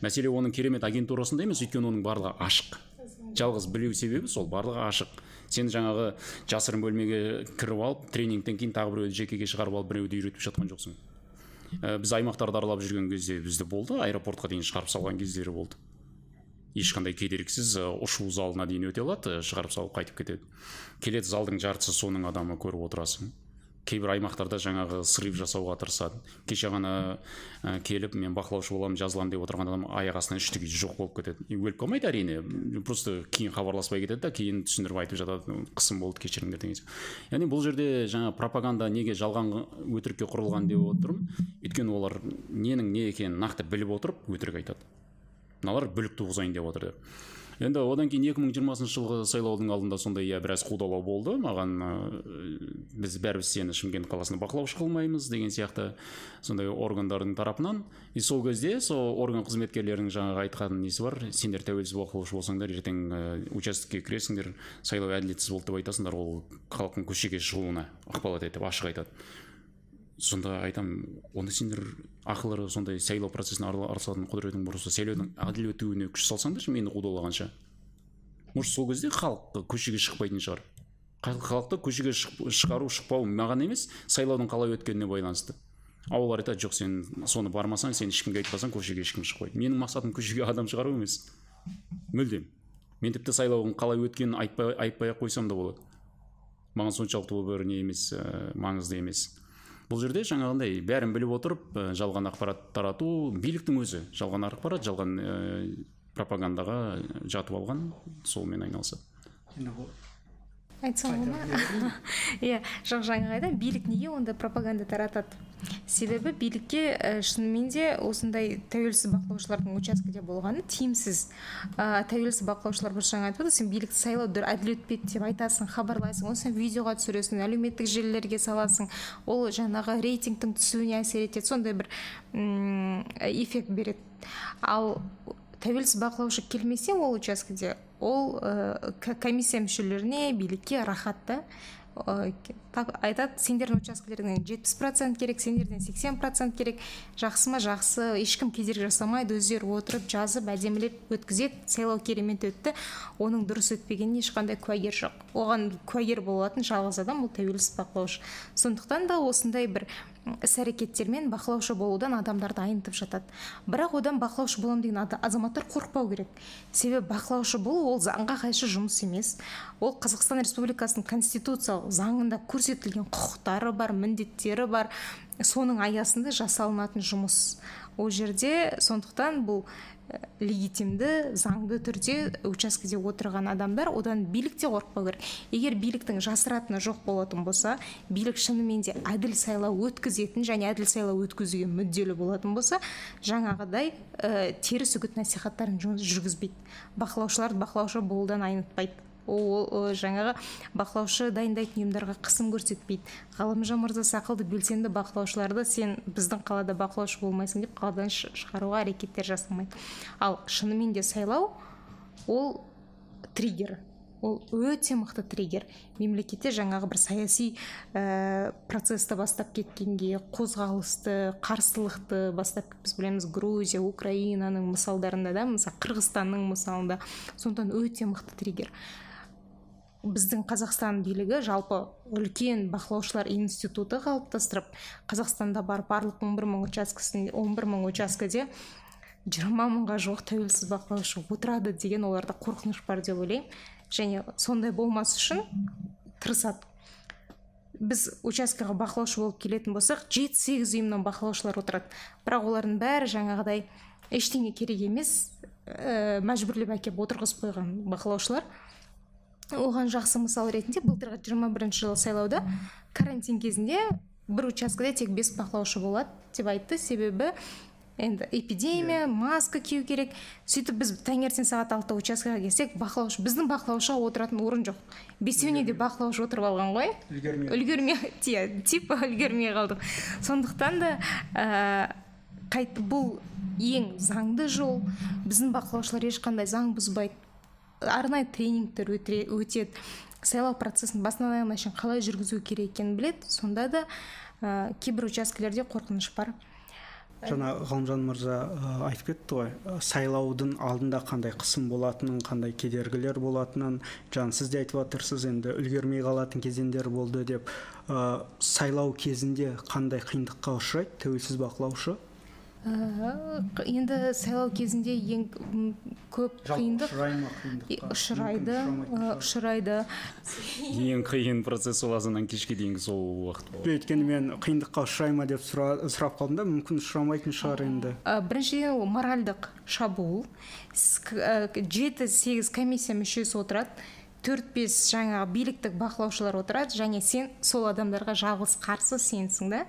Мәселе оның керемет агентурасында емес өйткені оның барлығы ашық. Жалғыз білу себебі сол барлығы ашық. Сен жаңағы жасырын бөлмеге кіріп алып тренингтен кейін тағы біреуді жекеге шығарып алып біреуді үйретіп жатқан жоқсың. Ә, біз аймақтарды аралап жүрген кезде бізді болды аэропортқа дейін шығарып салған кездері болды. Ешқандай кедергісіз ұшу залына дейін өте алады шығарып салып қайтып кетеді. Келеді залдың жартысы соның адамы көріп отырасың. Кейбір аймақтарда жаңағы срыв жасауға тырысады. Кеше ғана ә, келіп мен бақылаушы боламын жазыламын деп отырған адам аяқ астынан жоқ болып кетеді. Өліп қалмайды әрине. Просто кейін хабарласпай кетеді да кейін түсіндіріп айтып жатады қысым болды кешіріңдер деген сияқты. Яғни бұл жерде жаңа пропаганда неге жалған өтірікке құрылған деп отырмын. Өйткені олар ненің не екенін нақты біліп отырып өтірік айтады. Мыналар бүлік туғызайын деп отыр деп. Енді одан кейін 2020 жылғы сайлаудың алдында сондай иә біраз қудалау болды. Маған ә, біз бәрібір сені шымкент қаласында бақылаушы қылмаймыз деген сияқты сондай органдардың тарапынан. И сол кезде сол орган қызметкерлерінің жаңағы айтқан несі бар? Сендер тәуелсіз бақылаушы болсаңдар ертең ә, участокке кіресіңдер сайлау әділетсіз болды деп айтасыңдар ол халықтың көшеге шығуына ықпал етеді деп ашық айтады. Сонда айтамын онда сендер ақылы сондай сайлау процесіне араласатын құдіретің болса сайлаудың әділ өтуіне күш салсаңдаршы мені қудалағанша может сол кезде халық көшеге шықпайтын шығар. Халықты көшеге шығару шықпау маған емес сайлаудың қалай өткеніне байланысты. А олар айтады жоқ сен соны бармасаң сен ешкімге айтпасаң көшеге ешкім шықпайды менің мақсатым көшеге адам шығару емес. Мүлдем. Мен тіпті сайлаудың қалай өткенін айтпай ақ қойсам да болады. Маған соншалықты ол бір не емес ә, маңызды емес. Бұл жерде жаңағындай бәрін біліп отырып жалған ақпарат тарату биліктің өзі жалған ақпарат жалған ә, пропагандаға жатып алған солмен айналысады. Айтсам бола ма [laughs] иә жоқ жаңағы айтамын билік неге онда пропаганда таратады? Себебі билікке ә, шынымен де осындай тәуелсіз бақылаушылардың учаскеде болғаны тиімсіз. Ә, тәуелсіз бақылаушылар бір жаңа айтып отыр сен билікті сайлау әділ өтпеді деп айтасың хабарлайсың оны сен видеоға түсіресің әлеуметтік желілерге саласың. Ол жаңағы рейтингтің түсуіне әсер етеді сондай бір эффект береді. Ал тәуелсіз бақылаушы келмесе ол учаскеде ол ә, комиссия мүшелеріне билікке рахат та айтады сендердің учаскелеріңнен жетпіс процент керек сендерден сексен процент керек. Жақсы ма жақсы ешкім кедергі жасамайды өздері отырып жазып әдемілеп өткізеді сайлау керемет өтті оның дұрыс өтпегеніне ешқандай куәгер жоқ. Оған куәгер болатын жалғыз адам ол тәуелсіз бақылаушы. Сондықтан да осындай бір іс әрекеттермен бақылаушы болудан адамдарды айнытып жатады. Бірақ одан бақылаушы боламын деген азаматтар қорықпау керек. Себебі бақылаушы болу ол заңға қайшы жұмыс емес. Ол қазақстан республикасының конституциялық заңында көрсетілген құқықтары бар міндеттері бар соның аясында жасалынатын жұмыс ол жерде. Сондықтан бұл легитимді заңды түрде учаскеде отырған адамдар одан билік те қорықпау керек. Егер биліктің жасыратыны жоқ болатын болса билік шынымен де әділ сайлау өткізетін және әділ сайлау өткізуге мүдделі болатын болса жаңағыдай ә, теріс үгіт насихаттарын жүргізбейді. Бақылаушыларды бақылаушы болудан айнытпайды. Ол жаңағы бақылаушы дайындайтын ұйымдарға қысым көрсетпейді. Ғалымжан мырза сақылды белсенді бақылаушыларды сен біздің қалада бақылаушы болмайсың деп қаладан шығаруға әрекеттер жасамайды. Ал шынымен де сайлау ол триггер ол өте мықты триггер. Мемлекетте жаңағы бір саяси ә, процесті бастап кеткенге қозғалысты қарсылықты бастап біз білеміз грузия украинаның мысалдарында да мысалы қырғызстанның мысалында. Сондықтан өте мықты триггер. Біздің қазақстан билігі жалпы үлкен бақылаушылар институты қалыптастырып қазақстанда бар барлық он бір мың учаскесінде он бір мың учаскеде жиырма мыңға жуық тәуелсіз бақылаушы отырады деген оларда қорқыныш бар деп ойлаймын. Және сондай болмас үшін тырысады. Біз учаскеға бақылаушы болып келетін болсақ жеті сегіз ұйымнан бақылаушылар отырады. Бірақ олардың бәрі жаңағыдай ештеңе керек емес ә, мәжбүрлеп әкеліп отырғызып қойған бақылаушылар. Оған жақсы мысал ретінде былтырғы жиырма бірінші жылы сайлауда карантин кезінде бір учаскеде тек бес бақылаушы болады деп айтты. Себебі енді эпидемия маска кию керек. Сөйтіп біз таңертең сағат алтыда учаскеге келсек бақылаушы біздің бақылаушыға отыратын орын жоқ. Бесеуіне де бақылаушы отырып алған ғой. Үлгермей. Үлгермей [laughs] типа [laughs] үлгермей қалдық. Сондықтан да ә, бұл ең заңды жол. Біздің бақылаушылар ешқандай заң бұзбайды. Арнайы тренингтер өтеді. Сайлау процесін басынан аяғына шейін қалай жүргізу керек екенін біледі. Сонда да ә, кейбір учаскелерде қорқыныш бар. Жаңа ғалымжан мырза айтып кетті ғой. Сайлаудың алдында қандай қысым болатынын қандай кедергілер болатынын жаңа сіз де айтып жатырсыз енді үлгермей қалатын кезеңдер болды деп. Ә, сайлау кезінде қандай қиындыққа ұшырайды? Тәуелсіз бақылаушы? Енді сайлау кезінде ең көп қиындық ұшырайды ұшырайды ең қиын процесс сол азаннан кешке дейінгі сол уақыт болды. Өйткені мен қиындыққа ұшырай ма деп сұрап қалдым да мүмкін ұшырамайтын шығар енді. біріншіден ол моральдық шабуыл. Жеті сегіз комиссия мүшесі отырады төрт бес жаңағы биліктік бақылаушылар отырады және сен сол адамдарға жалғыз қарсы сенсің да.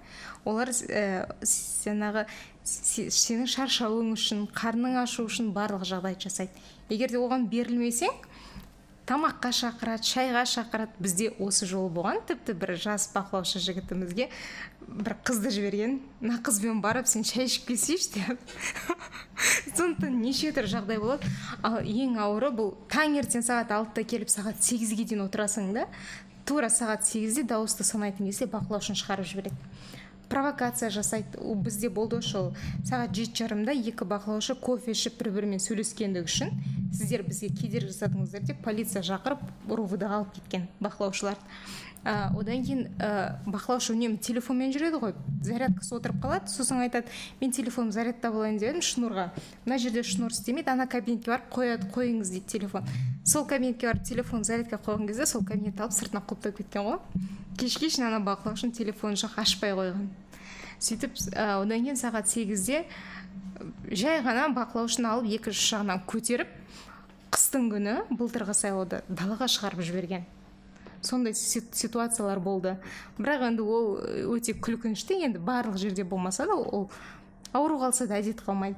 Олар ә, жаңағы сенің шаршауың үшін қарның ашу үшін барлық жағдайды жасайды. Егер де оған берілмесең тамаққа шақырады шайға шақырады бізде осы жолы болған. Тіпті бір жас бақылаушы жігітімізге бір қызды жіберген мына қызбен барып сен шай ішіп келсейші деп. Сондықтан неше түрлі жағдай болады. Ал ең ауыры бұл таңертең сағат алтыда келіп сағат сегізге дейін отырасың да тура сағат сегізде дауысты санайтын кезде бақылаушыны шығарып жібереді. Провокация жасайды. Бізде болды осы сағат жеті жарымда екі бақылаушы кофе ішіп бір бірімен сөйлескендігі үшін сіздер бізге кедергі жасадыңыздар деп полиция шақырып ровд ға алып кеткен бақылаушыларды. Ә, одан кейін ә, бақылаушы үнемі телефонмен жүреді ғой. Зарядкасы отырып қалады. Сосын айтады мен телефонымды зарядтап алайын деп едім шнурға. Мына жерде шнур істемейді ана кабинетке барып қояды қойыңыз дейді телефон. Сол кабинетке барып телефон зарядка қойған кезде сол кабинетті алып сыртына құлыптап кеткен ғой. Кешке шейін ана бақылаушының телефоны жоқ ашпай қойған. Сөйтіп одан кейін сағат сегізде жай ғана бақылаушыны алып екінші жағынан көтеріп қыстың күні былтырғы сайлауда далаға шығарып жіберген. Сондай ситуациялар болды. Бірақ енді ол өте күлкінішті енді барлық жерде болмаса да ол ауру қалса да әдет қалмайды.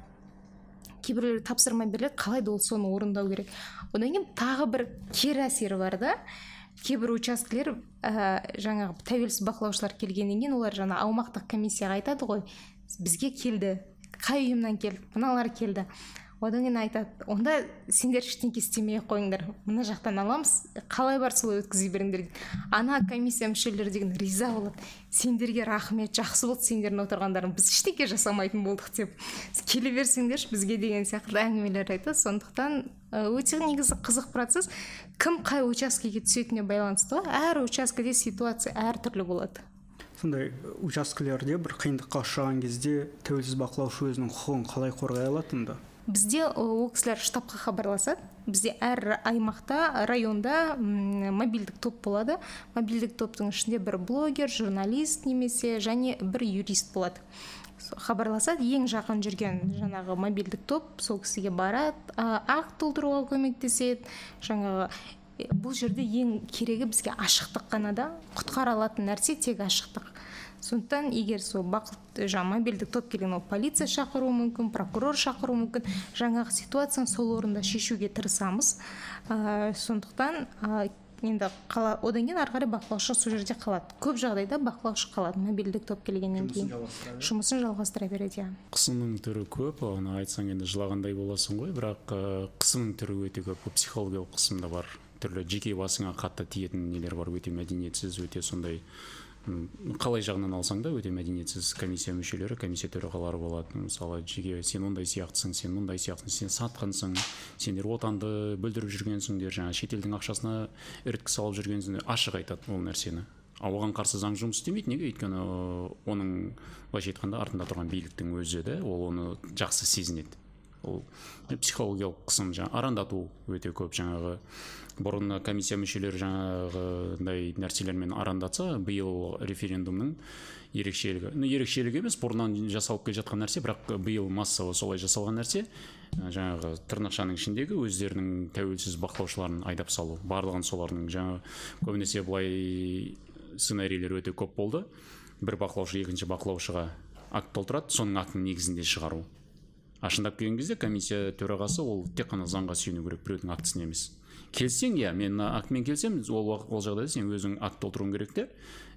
Кейбіреулер тапсырма беріледі қалай да ол соны орындау керек. Одан кейін тағы бір кері әсері бар да. Кейбір учаскелер ә, жаңағы тәуелсіз бақылаушылар келгеннен кейін олар жаңа аумақтық комиссияға айтады ғой бізге келді қай ұйымнан келді мыналар келді одан кейін айтады онда сендер ештеңке істемей ақ қойыңдар мына жақтан аламыз қалай бар солай өткізе беріңдер дейді ана комиссия мүшелері деген риза болады сендерге рахмет жақсы болды сендердің отырғандарың біз ештеңке жасамайтын болдық деп келе берсеңдерші бізге деген сияқты әңгімелер айтады. Сондықтан өте негізі қызық процесс. Кім қай учаскеге түсетініне байланысты ғой әр учаскеде ситуация әртүрлі болады. Сондай учаскелерде бір қиындыққа ұшыраған кезде тәуелсіз бақылаушы өзінің құқығын қалай қорғай алады онда бізде ол кісілер штабқа хабарласады бізде әр аймақта районда мобильдік топ болады. Мобильдік топтың ішінде бір блогер журналист немесе және бір юрист болады. Хабарласады ең жақын жүрген жаңағы мобильдік топ сол кісіге барады акт толтыруға көмектеседі. Жаңағы бұл жерде ең керегі бізге ашықтық қана да құтқара алатын нәрсе тек ашықтық. Сондықтан егер сол бақыт жаңағы мобильдік топ келген ол полиция шақыруы мүмкін прокурор шақыруы мүмкін жаңағы ситуацияны сол орында шешуге тырысамыз. Ә, сондықтан ә, енді қала одан кейін ары қарай бақылаушы сол жерде қалады. Көп жағдайда бақылаушы қалады мобильдік топ келгеннен кейін. жұмысын жалғастыра береді иә. Қысымның түрі көп оны айтсаң енді жылағандай боласың ғой бірақ қысымның түрі өте көп. Психологиялық қысым да бар. Түрлі жеке басыңа қатты тиетін нелер бар. Өте мәдениетсіз өте сондай қалай жағынан алсаң да өте мәдениетсіз комиссия мүшелері комиссия төрағалары болады мысалы жеке сен ондай сияқтысың сен мындай сияқтысың сен сатқансың сендер отанды бүлдіріп жүргенсіңдер жаңағы шетелдің ақшасына іріткі салып жүргенсіңдер ашық айтады ол нәрсені. Ал оған қарсы заң жұмыс істемейді неге? Өйткені оның былайша айтқанда артында тұрған биліктің өзі де ол оны жақсы сезінеді. Ол психологиялық қысым жаңағы арандату өте көп жаңағы бұрын комиссия мүшелері жаңағындай нәрселермен арандатса биыл референдумның ерекшелігі ну ерекшелігі емес бұрыннан жасалып келе жатқан нәрсе бірақ биыл массово солай жасалған нәрсе жаңағы тырнақшаның ішіндегі өздерінің тәуелсіз бақылаушыларын айдап салу барлығын солардың жаңа көбінесе былай сценарийлер өте көп болды. Бір бақылаушы екінші бақылаушыға акт толтырады соның актінің негізінде шығару. А шындап келген кезде комиссия төрағасы ол тек қана заңға сүйену керек біреудің актісіне емес. Келіссең иә мен актімен келісемін ол ол жағдайда сен өзің акт толтыруың керек те.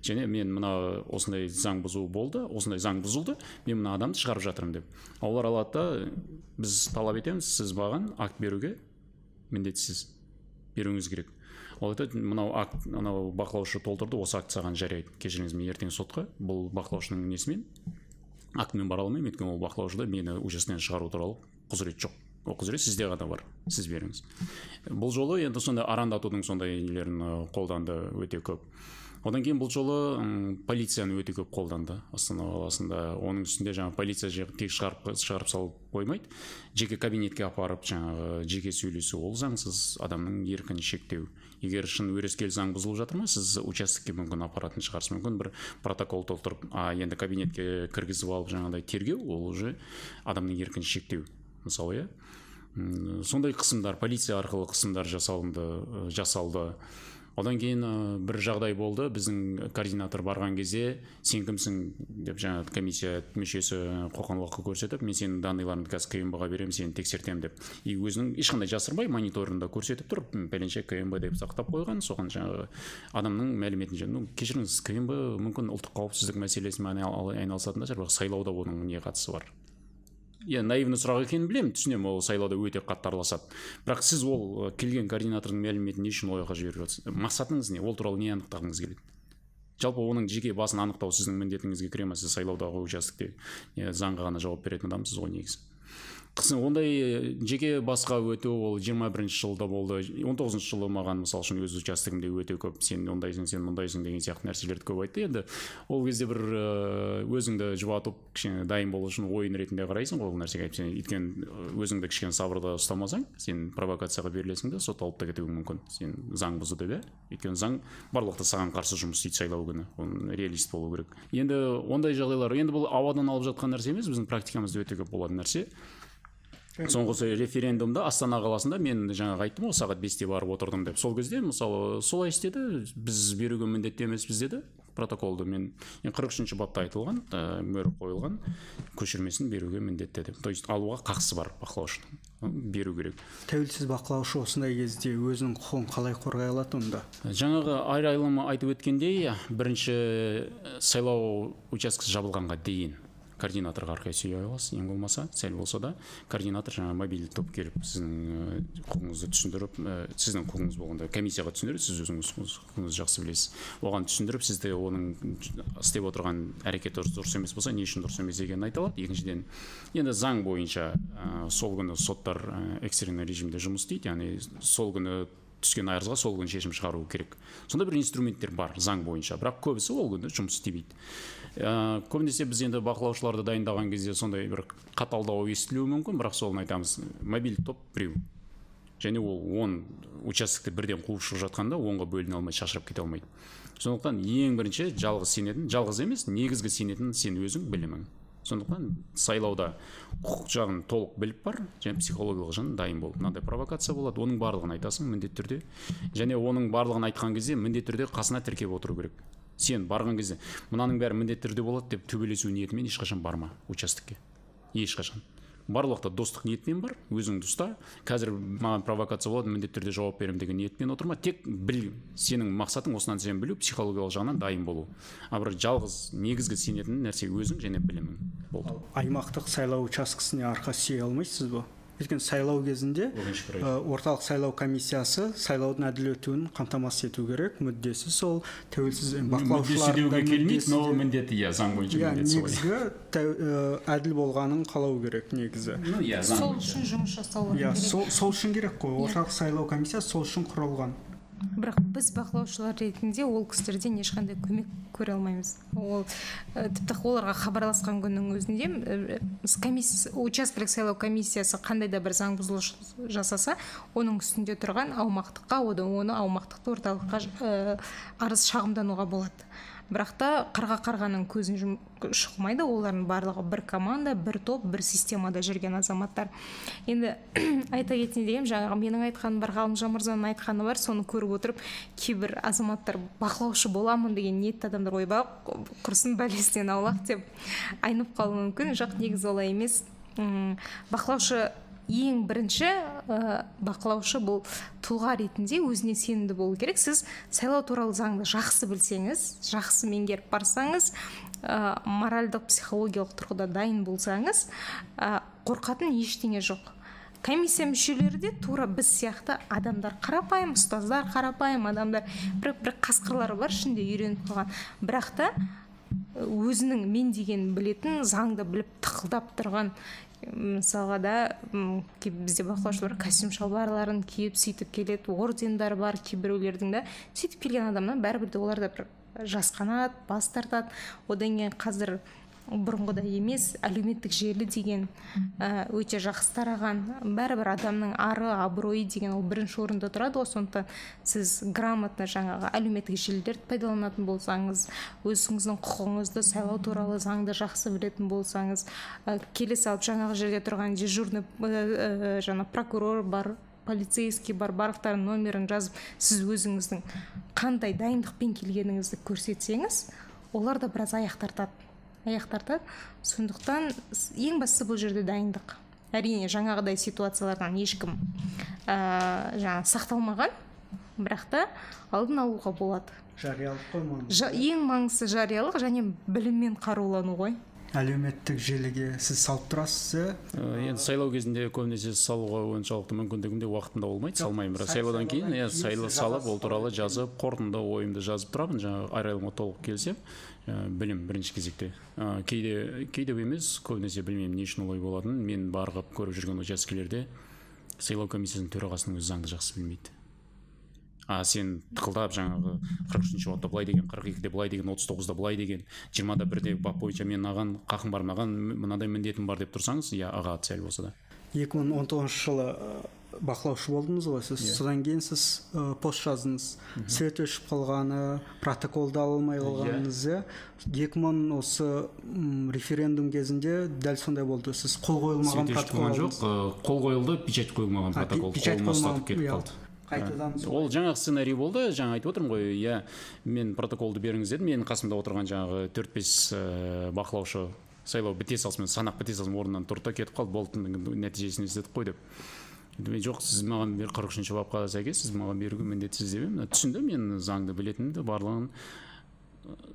Және мен мына осындай заң бұзу болды осындай заң бұзылды мен мына адамды шығарып жатырмын деп. Олар алады да біз талап етеміз сіз маған акт беруге міндеттісіз беруіңіз керек ол айтады мынау акт анау бақылаушы толтырды осы акт саған жарайды кешіріңіз мен ертең сотқа бұл бақылаушының несімен актімен бара алмаймын өйткені ол бақылаушыда мені учаскеден шығару туралы құзырет жоқ. Ол құзырет сізде ғана бар сіз беріңіз. Бұл жолы енді сондай арандатудың сондай нелерін қолданды өте көп. Одан кейін бұл жолы полицияны өте көп қолданды астана қаласында. Оның үстінде жаңағы полиция тек шығарып шығарып салып қоймайды. Жеке кабинетке апарып жаңағы жеке сөйлесу ол заңсыз. Адамның еркін шектеу. Егер шын өрескел заң бұзылып жатыр ма сіз участокке мүмкін апаратын шығарсыз. Мүмкін бір протокол толтырып а енді кабинетке кіргізіп алып жаңағыдай тергеу ол уже адамның еркін шектеу мысалы иә? Сондай қысымдар полиция арқылы қысымдар жасалынды жасалды. Одан кейін бір жағдай болды. Біздің координатор барған кезде сен кімсің? деп жаңағы комиссия мүшесі қоқаң көрсетіп мен сенің данныйларыңды қазір кмб ға беремін сені тексертемін деп. И өзінің ешқандай жасырмай мониторында көрсетіп тұр пәленше кмб деп сақтап қойған. Соған жаңағы адамның мәліметін ну кешіріңіз кмб мүмкін ұлттық қауіпсіздік мәселесімен айналысатын да шығар сайлауда оның не қатысы бар? Иә наивный сұрақ екенін білемін түсінемін ол сайлауда өте қатты араласады. Бірақ сіз ол келген координатордың мәліметін не үшін ол жаққа жіберіп жатсыз мақсатыңыз не? Ол туралы не анықтағыңыз келеді? Жалпы оның жеке басын анықтау сіздің міндетіңізге кіре ма? Сіз сайлаудағы участокте заңға ғана жауап беретін адамсыз ғой негізі. Ондай жеке басқа өту ол 21 бірінші жылда болды. 19 жылы маған мысалы үшін өз участогімде өте көп сен ондайсың сен мұндайсың деген сияқты нәрселерді көп айтты. Енді ол кезде бір өзіңді жұбатып кішкене дайын болу үшін ойын ретінде қарайсың ғой ол нәрсеге. Сен өйткені өзіңді кішкене сабырда ұстамасаң сен провокацияға берілесің да сотталып та кетуің мүмкін. Сен заң бұзды деп иә өйткені заң барлықта саған қарсы жұмыс істейді сайлау күні. Оны реалист болу керек. Енді ондай жағдайлар енді бұл ауадан алып жатқан нәрсе емес біздің практикамызда өте көп болатын нәрсе. Соңғы референдумда астана қаласында мен жаңағы айттым ғой сағат бесте барып отырдым деп. Сол кезде мысалы солай істеді біз беруге міндетті емеспіз деді протоколды. Мен қырық үшінші бапта айтылған ә, мөр қойылған көшірмесін беруге міндетті деп. То есть алуға қақысы бар бақылаушының беру керек. Тәуелсіз бақылаушы осындай кезде өзінің құқығын қалай қорғай алады онда? Жаңағы айрайлым айтып өткендей бірінші сайлау учаскесі жабылғанға дейін координаторға арқылы сүйе аласыз ең болмаса сәл болса да координатор жаңағы мобильді топ келіп сіздің құқығыңызды түсіндіріп сіздің құқығыңыз болғанда комиссияға түсіндіреді сіз өзіңіз құқығыңызды жақсы білесіз. Оған түсіндіріп сізді оның істеп отырған әрекеті дұрыс емес болса не үшін дұрыс емес екенін айта алады. Екіншіден енді заң бойынша сол күні соттар экстренный режимде жұмыс істейді яғни сол күні түскен арызға сол күні шешім шығару керек. Сондай бір инструменттер бар заң бойынша бірақ көбісі ол күні жұмыс істемейді. Ә, көбінесе біз енді бақылаушыларды дайындаған кезде сондай бір қаталдау естілуі мүмкін бірақ соны айтамыз мобильді топ біреу. Және ол он участокті бірден қуып шығып жатқанда онға бөліне алмай шашырап кете алмайды. Сондықтан ең бірінші жалғыз сенетін жалғыз емес негізгі сенетін сен өзің білімің. Сондықтан сайлауда құқық жағын толық біліп бар және психологиялық жағын дайын бол. Мынандай провокация болады оның барлығын айтасың міндетті түрде. Және оның барлығын айтқан кезде міндетті түрде қасына тіркеп отыру керек. Сен барған кезде мынаның бәрі міндетті түрде болады деп төбелесу ниетімен ешқашан барма участокке. Ешқашан. Барлық уақытта достық ниетпен бар өзіңді ұста қазір маған провокация болады міндетті түрде жауап беремін деген ниетпен отырма. Тек біл сенің мақсатың осы нәрсені білу психологиялық жағынан дайын болу. А бір жалғыз негізгі сенетін нәрсе өзің және білімің болды. Аймақтық сайлау учаскесіне арқа сүйей алмайсыз ба? Өйткені сайлау кезінде орталық сайлау комиссиясы сайлаудың әділ өтуін қамтамасыз ету керек. Мүддесі сол тәуелсіз бақылаушылар деуге келмейді но міндеті иә заң бойынша иә негізгі әділ болғанын қалау керек негізі. Иә сол үшін жұмыс жасау иә сол үшін керек қой. Орталық сайлау комиссиясы сол үшін құрылған. Бірақ біз бақылаушылар ретінде ол кісілерден ешқандай көмек көре алмаймыз. Ол ә, тіпті оларға хабарласқан күннің өзінде ә, комиссия учаскелік сайлау комиссиясы қандай да бір заң бұзушылық жасаса оның үстінде тұрған аумақтыққа оны аумақтықты орталыққа ә, арыз шағымдануға болады. Бірақ та қарға қарғаның көзін шықмайды олардың барлығы бір команда бір топ бір системада жүрген азаматтар. Енді [clears throat] айта кетейін дегенім жаңағы менің айтқаным бар ғалымжан мырзаның айтқаны бар. Соны көріп отырып кейбір азаматтар бақылаушы боламын деген ниетті адамдар ойбай құрсын бәлесінен аулақ деп айнып қалуы мүмкін. Жоқ негізі олай емес. Бақылаушы ең бірінші ә, бақылаушы бұл тұлға ретінде өзіне сенімді болу керек. Сіз сайлау туралы заңды жақсы білсеңіз жақсы меңгеріп барсаңыз ә, моральдық психологиялық тұрғыда дайын болсаңыз ә, қорқатын ештеңе жоқ. Комиссия мүшелері де тура біз сияқты адамдар қарапайым ұстаздар қарапайым адамдар бір бір қасқырлар бар ішінде үйреніп қалған. Бірақ та өзінің мен деген білетін заңды біліп тықылдап тұрған мысалға да бізде бақылаушылар костюм шалбарларын киіп сөйтіп келеді ордендер бар кейбіреулердің да. Сөйтіп келген адамнан бәрібір де олар да бір жасқанады бас тартады. Одан кейін қазір бұрынғыдай емес әлеуметтік желі деген ә, өте жақсы тараған. Бәрібір адамның ары абыройы деген ол бірінші орында тұрады ғой. Сондықтан сіз грамотно жаңағы әлеуметтік желілерді пайдаланатын болсаңыз өзіңіздің құқығыңызды сайлау туралы заңды жақсы білетін болсаңыз ә, келе салып жаңағы жерде тұрған дежурный ә, жаңа прокурор бар полицейский бар барлықтарының номерін жазып сіз өзіңіздің қандай дайындықпен келгеніңізді көрсетсеңіз олар да біраз аяқ тартады аяқ тартады сондықтан ең бастысы бұл жерде дайындық. Әрине жаңағыдай ситуациялардан ешкім ә, жаңа сақталмаған бірақ та алдын алуға болады. Жариялық қой Жа, ең маңыздысы жариялық және біліммен қарулану ғой. Әлеуметтік желіге сіз салып тұрасыз иә енді сайлау кезінде көбінесе салуға оншалықты мүмкіндігім де уақытым да болмайды салмаймын бірақ сайлаудан кейін иә салып ол туралы жазып қорытынды ойымды жазып тұрамын жаңағы арайлымға толық келісемін білім бірінші кезекте. Ә, кейде кейде емес көбінесе білмеймін не үшін олай болатынын мен барғып көріп жүрген учаскелерде сайлау комиссиясының төрағасының өзі заңды жақсы білмейді. А сен тықылдап жаңағы қырық үшінші бапта былай деген қырық екіде былай деген отыз тоғызда былай деген жиырмада бірде бап бойынша мен маған қақым бар маған мынандай міндетім бар деп тұрсаңыз иә ағады сәл болса да. Екі мың он тоғызыншы жылы бақылаушы болдыңыз ғой. Сіз yeah. Иә. содан кейін сіз ә, пост жаздыңыз свет өшіп қалғаны протоколды ала алмай иә. қалғаныңыз иә. Екі мың осы референдум кезінде дәл сондай болды. Сіз қол қойылмаған протокол жоқ. қол қойылды печать қойылмаған протокол. қолыма ұстатып кетіп иә. қалды. Қайтадан ол жаңағы сценарий болды. Жаңа айтып отырмын ғой. Иә мен протоколды беріңіз дедім. Менің қасымда отырған жаңағы төрт бес бақылаушы сайлау біте салысымен санақ біте салысымен орнынан тұрды да кетіп қалды. Болды нәтижесін естідік қой деп. Жоқ сіз маған бер қырық үшінші бапқа сәйкес сіз маған беруге міндеттісіз деп едім. Түсіндім мен заңды білетінімді барлығын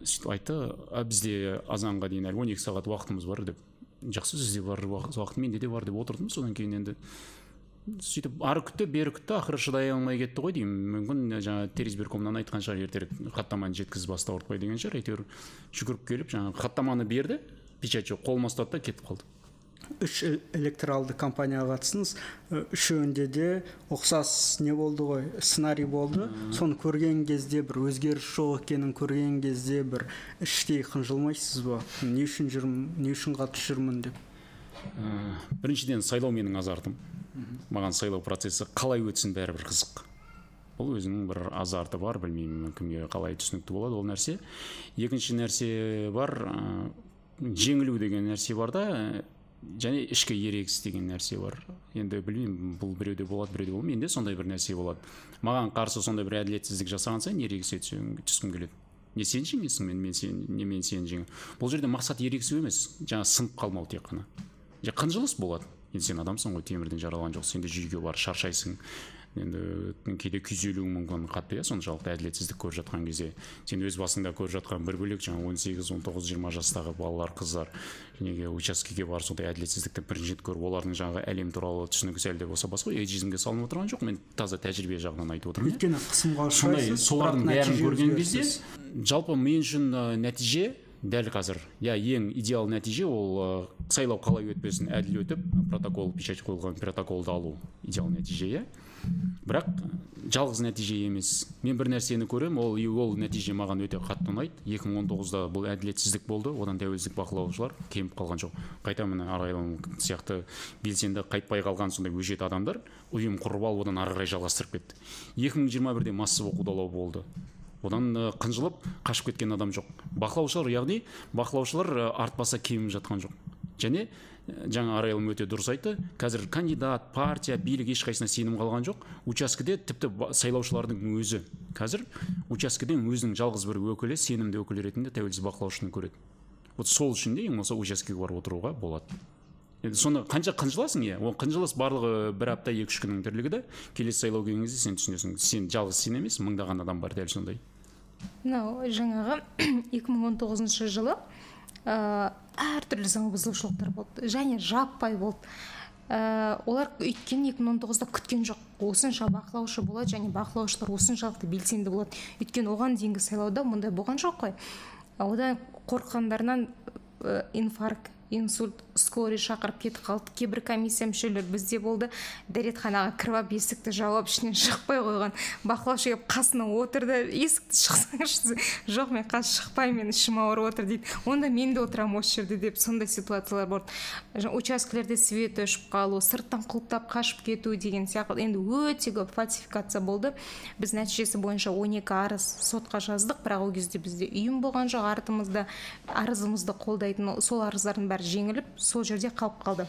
сөйтіп айтты. А бізде азанға дейін әлі он екі сағат уақытымыз бар деп. Жақсы сізде бар уақыт менде де бар деп отырдым содан кейін енді. Сөйтіп ары күтті бері күтті ақыры шыдай алмай кетті ғой деймін. Мүмкін жаңағы терезберкомнан айтқан шығар ертерек хаттаманы жеткізіп бастап ауыртпай деген шығар. Әйтеуір жүгіріп келіп жаңағы хаттаманы берді. Печать жоқ қолыма ұстады да кетіп қалды үш электоралды кампанияға қатыстыңыз үшеуінде де ұқсас не болды ғой сценарий болды соны көрген кезде бір өзгеріс жоқ екенін көрген кезде бір іштей қынжылмайсыз ба не үшін жүрмін не үшін қатысып жүрмін деп біріншіден сайлау менің азартым маған сайлау процесі қалай өтсін бәрібір қызық бұл өзінің бір азарты бар білмеймін кімге қалай түсінікті болады ол нәрсе екінші нәрсе бар жеңілу деген нәрсе бар да және ішкі ерегіс деген нәрсе бар. Енді білмеймін бұл біреуде болады біреуде болмайды. Менде сондай бір нәрсе болады. Маған қарсы сондай бір әділетсіздік жасаған сайын ерегісе түскім келеді. Не сен жеңесің мен, мен сен не мен сені жеңемін. Бұл жерде мақсат ерегісу емес жаңа сынып қалмау тек қана. Қынжылыс болады. Енді сен адамсың ғой темірден жаралған жоқ сен де жүйге барып шаршайсың. Енді кейде күйзелуің мүмкін қатты иә соншалықты әділетсіздік көріп жатқан кезде. Сен өз басыңда көріп жатқан бір бөлек жаңағы он сегіз он тоғыз жиырма жастағы балалар қыздар неге учаскеге барып сондай әділетсіздікті бірінші рет көріп олардың жаңағы әлем туралы түсінігі сәл де болса басқа эйджизмге салынып отырған жоқ мен таза тәжірибе жағынан айтып отырмын иә. өйткені қысымға ұшырайсыз солардың бәрін көрген кезде жалпы мен үшін нәтиже дәл қазір иә ең идеал нәтиже ол сайлау қалай өтпесін әділ өтіп протокол печать қойылған протоколды алу. Идеал нәтиже иә. Бірақ жалғыз нәтиже емес. Мен бір нәрсені көремін ол ол нәтиже маған өте қатты ұнайды. 2019-да бұл әділетсіздік болды одан тәуелсіздік бақылаушылар кеміп қалған жоқ. Қайта міне арайлым сияқты белсенді қайтпай қалған сондай өжет адамдар ұйым құрып алып одан ары қарай жалғастырып кетті. 2021-де массовый қудалау болды. Одан қынжылып қашып кеткен адам жоқ. Бақылаушылар яғни бақылаушылар артпаса кеміп жатқан жоқ. Және жаңа арайлым өте дұрыс айтты. Қазір кандидат партия билік ешқайсысына сенім қалған жоқ. Учаскеде тіпті сайлаушылардың өзі қазір учаскеден өзінің жалғыз бір өкілі сенімді өкіл ретінде тәуелсіз бақылаушыны көреді. Вот сол үшін де ең болмаса учаскеге барып отыруға болады. Енді соны қанша қынжыласың иә? Ол қынжылыс барлығы бір апта екі үш күннің тірлігі да келесі сайлау келген кезде сен түсінесің. Сен жалғыз сен емес мыңдаған адам бар дәл сондай. Мынау жаңағы [clears throat] 2019 жылы ә, әртүрлі заң бұзушылықтар болды. Және жаппай болды. Ә, олар өйткені 2019-да күткен жоқ. Осынша бақылаушы болады және бақылаушылар осыншалықты белсенді болады. Өйткені оған дейінгі сайлауда мұндай болған жоқ қой. Одан қорыққандарынан ә, инфаркт инсульт скорый шақырып кетіп қалды. Кейбір комиссия мүшелері бізде болды. Дәретханаға кіріп алып есікті жауып ішінен шықпай қойған. Бақылаушы келіп қасына отырды есікті шықсаңызшы жоқ мен қазір шықпаймын мен ішім ауырып отыр дейді. Онда мен де отырамын осы жерде деп сондай ситуациялар болды. Учаскелерде свет өшіп қалу сырттан құлыптап қашып кету деген сияқты. Енді өте көп фальсификация болды. Біз нәтижесі бойынша 12 арыз сотқа жаздық бірақ ол кезде бізде ұйым болған жоқ артымызда арызымызды қолдайтын сол арыздардың бәрі жеңіліп сол жерде қалып қалды.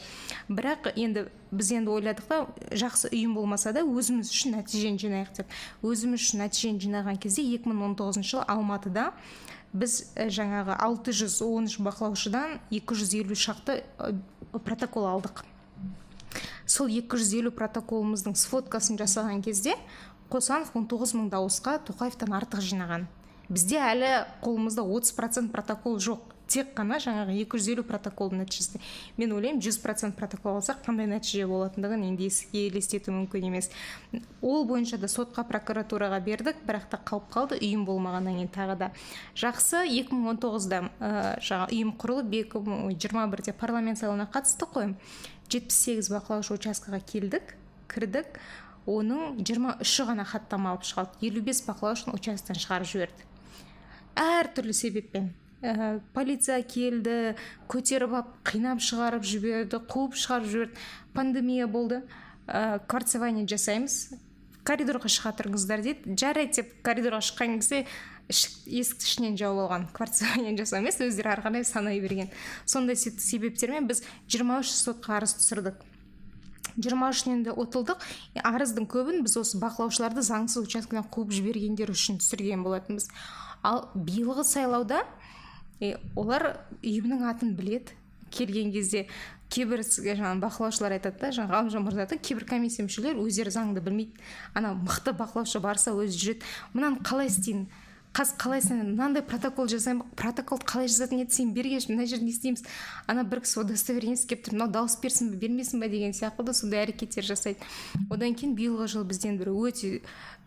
Бірақ енді біз енді ойладық та жақсы ұйым болмаса да өзіміз үшін нәтижені жинайық деп. Өзіміз үшін нәтижені жинаған кезде 2019 жылы алматыда біз жаңағы 613 бақылаушыдан 250 шақты протокол алдық. Сол 250 протоколымыздың сфоткасын жасаған кезде қосанов 19 мың дауысқа тоқаевтан артық жинаған. Бізде әлі қолымызда 30 процент протокол жоқ. Тек қана жаңағы 250 протоколдың нәтижесі мен ойлаймын 100 процент протокол алсақ қандай нәтиже болатындығын енді елестету мүмкін емес. Ол бойынша да сотқа прокуратураға бердік бірақ та қалып қалды ұйым болмағаннан кейін тағы да. Жақсы 2019-да ә, жаңа ұйым құрылып 2021-де парламент сайлауына қатыстық қой. 78 бақылаушы учаскаға келдік кірдік. Оның 23-і ғана хаттама алып шығарды 55 бақылаушыны учаскеден шығарып жіберді. Әртүрлі себеппен. Ә, полиция келді көтеріп алып қинап шығарып жіберді қуып шығарып жіберді. Пандемия болды. Ә, кварцевание жасаймыз. Коридорға шыға тұрыңыздар дейді. Жарайды деп коридорға шыққан кезде есікті ішінен жауып алған кварцевание емес өздері ары қарай санай берген. Сондай себептермен біз 23 сотқа арыз түсірдік. Жиырма үшінен де ұтылдық. Арыздың көбін біз осы бақылаушыларды заңсыз учаскеден қуып жібергендер үшін түсірген болатынбыз. Ал биылғы сайлауда олар ұйымның атын білет келген кезде кейбір жаңағы бақылаушылар айтады да жаңағы ғалымжан мырза айтады кейбір комиссия мүшелері өздері заңды білмейді. Ана мықты бақылаушы барса өзі жүреді. Мынаны қалай істеймін қазір қалай мынандай протокол жасаймын. Протокол қалай жазатын еді сен бергенші мына жерде не істейміз? Ана бір кісі удостоверениесі келіп тұр мынау дауыс берсін бе бермесін бе деген сияқты да сондай әрекеттер жасайды. Одан кейін биылғы жылы бізден бір өте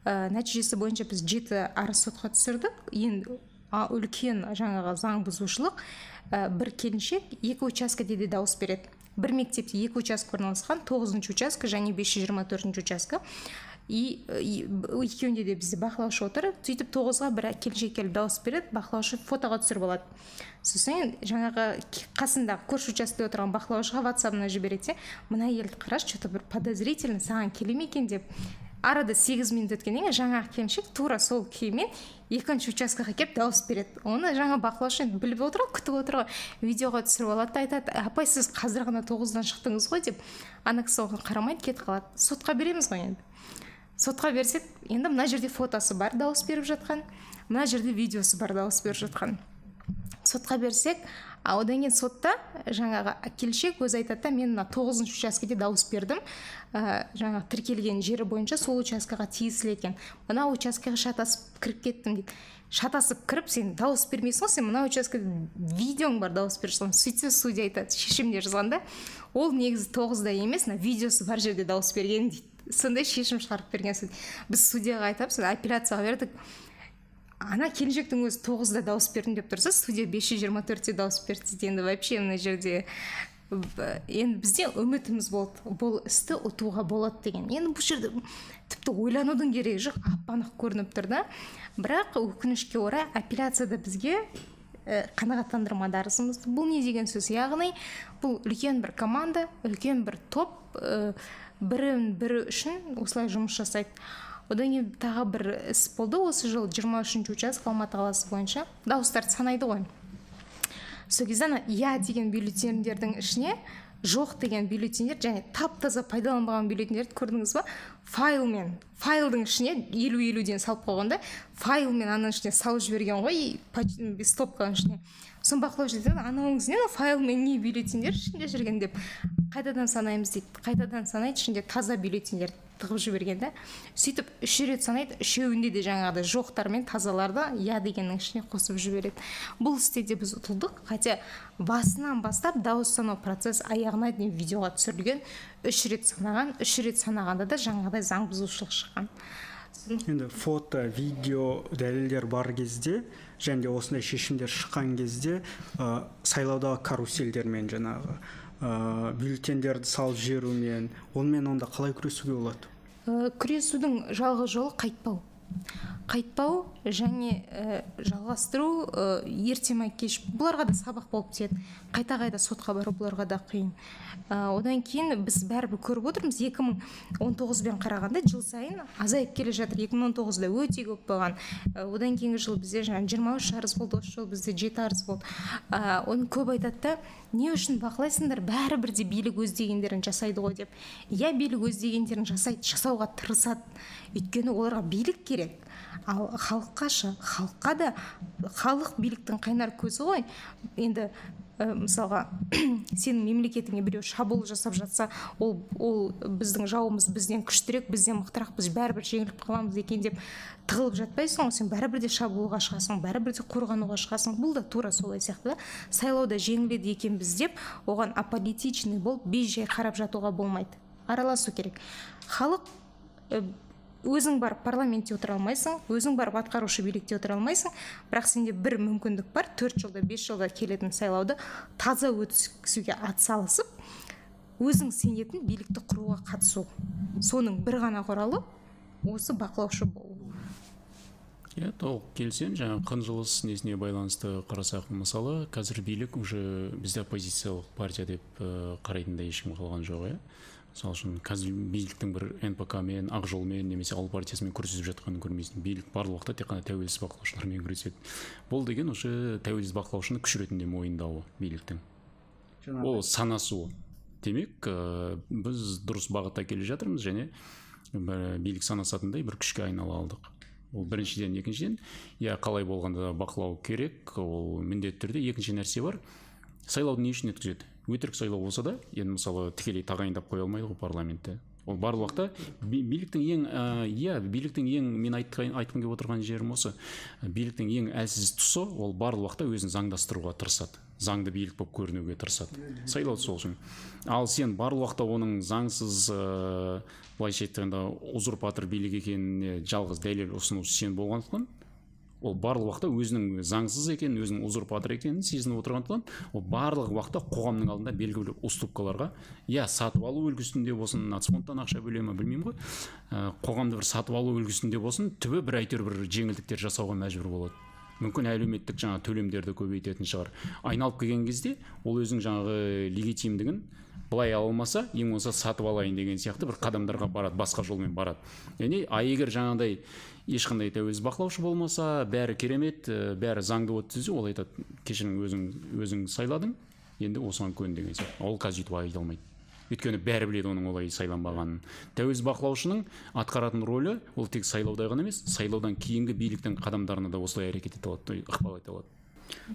ә, нәтижесі бойынша біз жеті арыз сотқа түсірдік. Енді үлкен жаңағы заң бұзушылық ә, бір келіншек екі учаскеде де дауыс береді. Бір мектепте екі участке орналасқан тоғызыншы участке және бес жүз жиырма төртінші участке и екеуінде де бізде бақылаушы отыр. Сөйтіп тоғызға бір келіншек келіп дауыс береді бақылаушы фотоға түсіріп алады. Сосын жаңағы қасындағы көрші учаскеде отырған бақылаушыға ватсабына жібереді де мына әйелді қарашы че то бір подозрительно саған келе ме екен? деп. Арада сегіз минут өткеннен кейін жаңағы келіншек тура сол күймен екінші учаскеге келіп дауыс береді. Оны жаңа бақылаушы енді біліп отыр ғой күтіп отыр ғой. Видеоға түсіріп алады да айтады апай сіз қазір ғана тоғыздан шықтыңыз ғой деп. Ана кісі оған қарамайды кетіп қалады. Сотқа береміз ғой енді. Сотқа берсек енді мына жерде фотосы бар дауыс беріп жатқан мына жерде видеосы бар дауыс беріп жатқан. Сотқа берсек а одан кейін сотта жаңағы келіншек өзі айтады да мен мына тоғызыншы учаскеде дауыс бердім. Ә, жаңағы тіркелген жері бойынша сол учаскеға тиесілі екен. Мына учаскеге шатасып кіріп кеттім дейді. Шатасып кіріп сен дауыс бермейсің ғой сен мына учаскеде видеоң бар дауыс беріп жатқан сөйтсе судья айтады шешімде жазған да ол негізі тоғызда емес мына видеосы бар жерде дауыс берген дейді. Сондай шешім шығарып берген біз судьяға айтамыз апелляцияға бердік ана келіншектің өзі тоғызда дауыс бердім деп тұрса судья бес жүз жиырма төртте дауыс берді енді вообще мына жерде енді бізде үмітіміз болды. Бұл істі ұтуға болады деген. Енді бұл жерде тіпті ойланудың керегі жоқ ап анық көрініп тұр да. Бірақ өкінішке орай апелляцияда бізге ә, қанағаттандырмады арызымызды бұл не деген сөз? Яғни бұл үлкен бір команда үлкен бір топ ә, бірін бірі үшін осылай жұмыс жасайды. Одан кейін тағы бір іс болды. Осы жылы жиырма үшінші участок алматы қаласы бойынша дауыстарды санайды ғой. Сол кезде ана иә деген бюллетендердің ішіне жоқ деген бюллетендер және тап таза пайдаланбаған бюллетендерді көрдіңіз ба? файлмен файлдың ішіне елу елуден салып қойған да файлмен ананың ішіне салып жіберген ғой. Стопканың ішіне. Соны бақылаушы айтады анауыңыз не файлмен не бюллетендер ішінде жүрген? деп. Қайтадан санаймыз дейді. Қайтадан санайды ішінде таза бюллетендер тығып жіберген да сөйтіп үш рет санайды үшеуінде де жаңағыдай жоқтар мен тазаларды иә дегеннің ішіне қосып жібереді. Бұл істе де біз ұтылдық хотя басынан бастап дауыс санау процесс аяғына дейін видеоға түсірілген үш рет санаған үш рет санағанда да жаңағыдай заң бұзушылық шыққан. Енді фото видео дәлелдер бар кезде және де осындай шешімдер шыққан кезде ә, сайлаудағы карусельдермен жаңағы ә, бюллетендерді салып жіберумен онымен онда қалай күресуге болады? Күресудің жалғыз жолы қайтпау. Қайтпау және ә, жалғастыру ә, ерте ма кеш бұларға да сабақ болып тиеді қайта қайта сотқа бару бұларға да қиын. Ә, одан кейін біз бәрібір көріп отырмыз. 2019бен қарағанда жыл сайын азайып келе жатыр. 2019да өте көп болған. Ә, одан кейінгі жылы бізде жаңағы жиырма үш арыз болды осы жылы бізде жеті арыз болды. Ә, оны көп айтады да не үшін бақылайсыңдар? Бәрібір де билік өз дегендерін жасайды ғой деп. Иә билік өз дегендерін жасайды жасауға тырысады. Өйткені оларға билік керек. Ал халыққа шы халыққа да халық биліктің қайнар көзі ғой. Енді ә, мысалға [clears throat] сенің мемлекетіңе біреу шабуыл жасап жатса ол ол біздің жауымыз бізден күштірек бізден мықтырақ біз бәрібір жеңіліп қаламыз екен деп тығылып жатпайсың ғой. Сен бәрібір де шабуылға шығасың бәрібір де қорғануға шығасың. Бұл да тура солай сияқты да. Сайлауда жеңіледі екенбіз деп оған аполитичный болып бей жай қарап жатуға болмайды. Араласу керек. Халық өзің барып парламентте отыра алмайсың өзің барып атқарушы билікте отыра алмайсың. Бірақ сенде бір мүмкіндік бар төрт жылда бес жылда келетін сайлауды таза өткізуге атсалысып өзің сенетін билікті құруға қатысу. Соның бір ғана құралы осы бақылаушы болу. Иә толық келісемін жаңағы қынжылыс несіне байланысты қарасақ мысалы қазір билік уже бізде оппозициялық партия деп ә, қарайтындай ешкім қалған жоқ иә. Мысалы үшін қазір биліктің бір нпк мен ақ жолмен немесе ауыл партиясымен күресіп жатқанын көрмейсің. Билік барлық уақытта тек қана тәуелсіз бақылаушылармен күреседі. Бұл деген уже тәуелсіз бақылаушыны күш ретінде мойындауы биліктің. Ол санасуы. Демек ә, біз дұрыс бағытта келе жатырмыз және бір билік санасатындай бір күшке айнала алдық. Ол біріншіден. Екіншіден иә қалай болғанда да бақылау керек ол міндетті түрде. Екінші нәрсе бар. Сайлауды не үшін өткізеді? Өтірік сайлау болса да енді мысалы тікелей тағайындап қоя алмайды ғой парламентте. Ол барлық уақытта биліктің ең иә биліктің ең мен айтқым келіп отырған жерім осы. Биліктің ең әлсіз тұсы ол барлық уақытта өзін заңдастыруға тырысады. Заңды билік болып көрінуге тырысады. Сайлау сол үшін. Ал сен барлық уақытта оның заңсыз ыыы былайша айтқанда узурпатор билік екеніне жалғыз дәлел ұсыну сен болғандықтан ол барлық уақытта өзінің заңсыз екенін өзінің узурпатор екенін сезініп отырғандықтан ол барлық уақытта қоғамның алдында белгілі бір уступкаларға иә сатып алу үлгісінде болсын нацфондтан ақша бөле ма білмеймін ғой. Ә, қоғамды бір сатып алу үлгісінде болсын түбі бір әйтеуір бір жеңілдіктер жасауға мәжбүр болады. Мүмкін әлеуметтік жаңа төлемдерді көбейтетін шығар. Айналып келген кезде ол өзінің жаңағы легитимдігін былай алмаса ең болмаса сатып алайын деген сияқты бір қадамдарға барады басқа жолмен барады. Яғни а егер жаңағыдай ешқандай тәуелсіз бақылаушы болмаса бәрі керемет бәрі заңды десе ол айтады кешірің өзің өзің сайладың енді осыған көн деген сияқты. Ол қазір өйтіп айта алмайды. Өйткені бәрі біледі оның олай сайланбағанын. Тәуелсіз бақылаушының атқаратын рөлі ол тек сайлауда ғана емес сайлаудан кейінгі биліктің қадамдарына да осылай әрекет ете алады ықпал ете алады.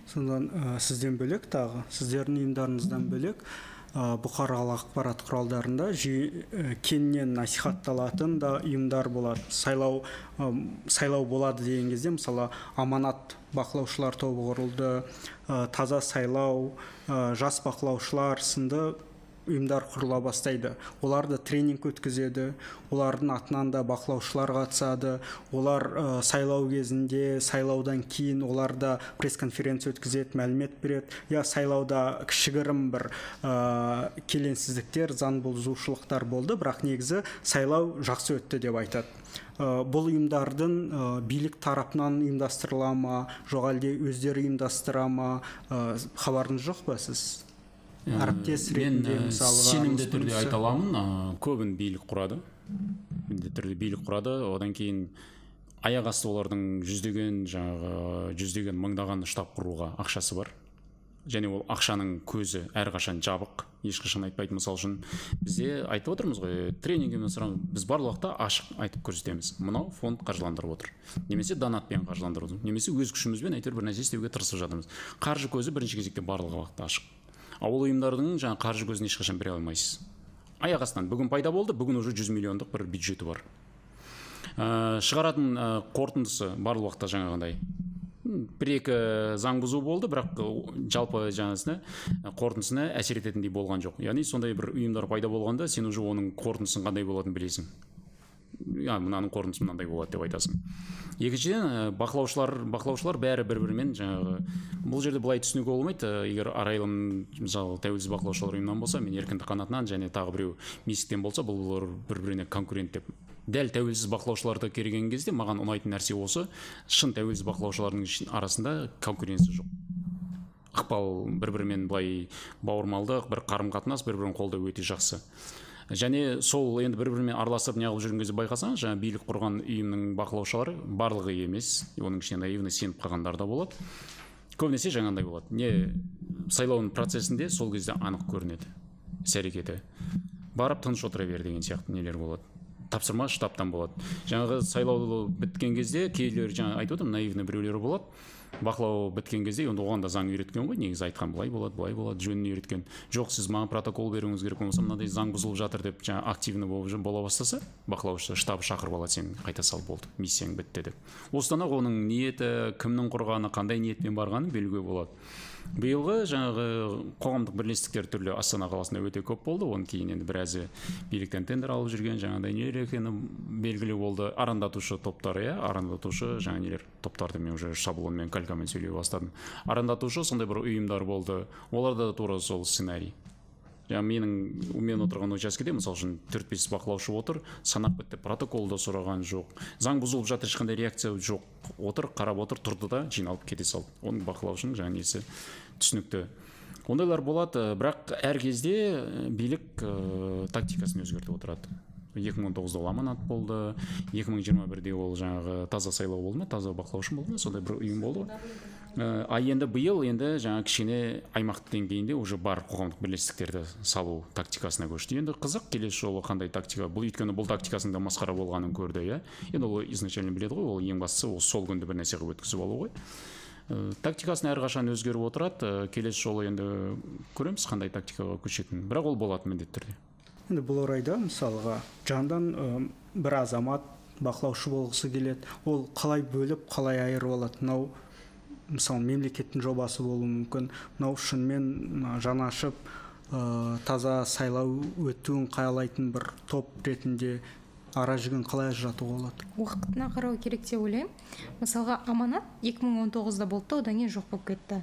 Содан ә, сізден бөлек тағы сіздердің ұйымдарыңыздан бөлек бұқаралық ақпарат құралдарында жиі кеңінен насихатталатын да ұйымдар болады. Сайлау сайлау болады деген кезде мысалы аманат бақылаушылар тобы құрылды таза сайлау жас бақылаушылар сынды ұйымдар құрыла бастайды. Олар да тренинг өткізеді олардың атынан да бақылаушылар қатысады. Олар ә, сайлау кезінде сайлаудан кейін олар да пресс конференция өткізеді мәлімет береді. Иә сайлауда кішігірім бір ә, келеңсіздіктер заң бұзушылықтар болды бірақ негізі сайлау жақсы өтті деп айтады. Ә, бұл ұйымдардың ә, билік тарапынан ұйымдастырыла ма жоқ әлде өздері ұйымдастыра ма ә, хабарыңыз жоқ па сіз? Әріптес ретінде мысалы сенімді түрде айта аламын көбін билік құрады. Міндетті түрде билік құрады. Одан кейін аяқ асты олардың жүздеген жаңағы жүздеген мыңдаған штаб құруға ақшасы бар. Және ол ақшаның көзі әрқашан жабық. Ешқашан айтпайды мысалы үшін бізде айтып отырмыз ғой тренингімнен сұраған біз барлық уақытта ашық айтып көрсетеміз. Мынау фонд қаржыландырып отыр. Немесе донатпен қаржыландырып отыр немесе өз күшімізбен әйтеуір бір нәрсе істеуге тырысып жатырмыз. Қаржы көзі бірінші кезекте барлық уақытта ашық. Ауыл ұйымдардың жаңағы қаржы көзін ешқашан бере алмайсыз. Аяқ астынан. Бүгін пайда болды бүгін уже жүз миллиондық бір бюджеті бар. Ә, шығаратын ә, қорытындысы барлық уақытта жаңағындай. Бір екі заң бұзу болды бірақ жалпы жаңасына қорытындысына әсер ететіндей болған жоқ. Яғни сондай бір ұйымдар пайда болғанда сен уже оның қорытындысының қандай болатынын білесің. Иә мынаның қорытындысы мынандай болады деп айтасың. Екіншіден бақылаушылар бақылаушылар бәрі бір бірімен жаңағы бұл жерде былай түсінуге болмайды. Егер арайлым мысалы тәуелсіз бақылаушылар ұйымынан болса мен еркіндік қанатынан және тағы біреу мисиктен болса бұл бір біріне конкурент деп. Дәл тәуелсіз бақылаушыларды келген кезде маған ұнайтын нәрсе осы шын тәуелсіз бақылаушылардың арасында конкуренция жоқ. Ықпал бір бірімен былай бауырмалдық бір қарым қатынас бір бірін қолдау өте жақсы. Және сол енді бір бірімен араласып неғылып жүрген кезде байқасаңыз жаңағы билік құрған ұйымның бақылаушылары барлығы емес оның ішінде наивно сеніп қалғандар да болады. Көбінесе жаңағындай болады. Не сайлаудың процесінде сол кезде анық көрінеді іс әрекеті. Барып тыныш отыра бер деген сияқты нелер болады. Тапсырма штабтан болады. Жаңағы сайлау біткен кезде кейбіреулер жаңа айтып отырмын наивный біреулер болады. Бақылау біткен кезде енді оған да заң үйреткен ғой негізі айтқан былай болады былай болады жөнін үйреткен. Жоқ сіз маған протокол беруіңіз керек болмаса мынандай заң бұзылып жатыр деп жаңа активный болып бола бастаса бақылаушы штабы шақырып алады сені қайта сал болды миссияң бітті деп. Осыдан ақ оның ниеті кімнің құрғаны қандай ниетпен барғанын білуге болады. Биылғы жаңағы қоғамдық бірлестіктер түрлі астана қаласында өте көп болды. Одан кейін енді біразы биліктен тендер алып жүрген жаңағыдай нелер екені белгілі болды. Арандатушы топтар иә? Арандатушы жаңа нелер топтарды мен уже шаблонмен калькамен сөйлей бастадым. Арандатушы сондай бір ұйымдар болды. Оларда да тура сол сценарий. Жаңағы менің мен отырған учаскеде мысалы үшін төрт бес бақылаушы отыр санап бітті протокол да сұраған жоқ. Заң бұзылып жатыр ешқандай реакция жоқ. Отыр қарап отыр тұрды да жиналып кете салды. Оның бақылаушының жаңағы несі түсінікті. Ондайлар болады бірақ әр кезде билік ә, тактикасын өзгертіп отырады. Екі мың он тоғызда ол аманат болды екі мың жиырма бірде ол жаңағы таза сайлау болды ма таза бақылаушы болды ма сондай бір ұйым болды ғой. Ә, а енді биыл енді жаңа кішкене аймақтық деңгейінде уже бар қоғамдық бірлестіктерді салу тактикасына көшті. Енді қызық келесі жолы қандай тактика? Бұл өйткені бұл тактикасының да масқара болғанын көрді иә? Енді ол изначально біледі ғой ол ең бастысы ол сол күнді бір нәрсе қылып өткізіп алу ғой. Ә, тактикасын әрқашан өзгеріп отырады. Ә, келесі жолы енді көреміз қандай тактикаға көшетінін. Бірақ ол болады міндетті түрде. Енді бұл орайда мысалға жандан бір азамат бақылаушы болғысы келеді. Ол қалай бөліп қалай айырып алады? Мынау мысалы мемлекеттің жобасы болуы мүмкін. Мынау шынымен жаны ашып ә, таза сайлау өтуін қалайтын бір топ ретінде ара жігін қалай ажыратуға болады? Уақытына қарау керек деп ойлаймын. Мысалға аманат 2019-да болды да одан кейін жоқ болып кетті.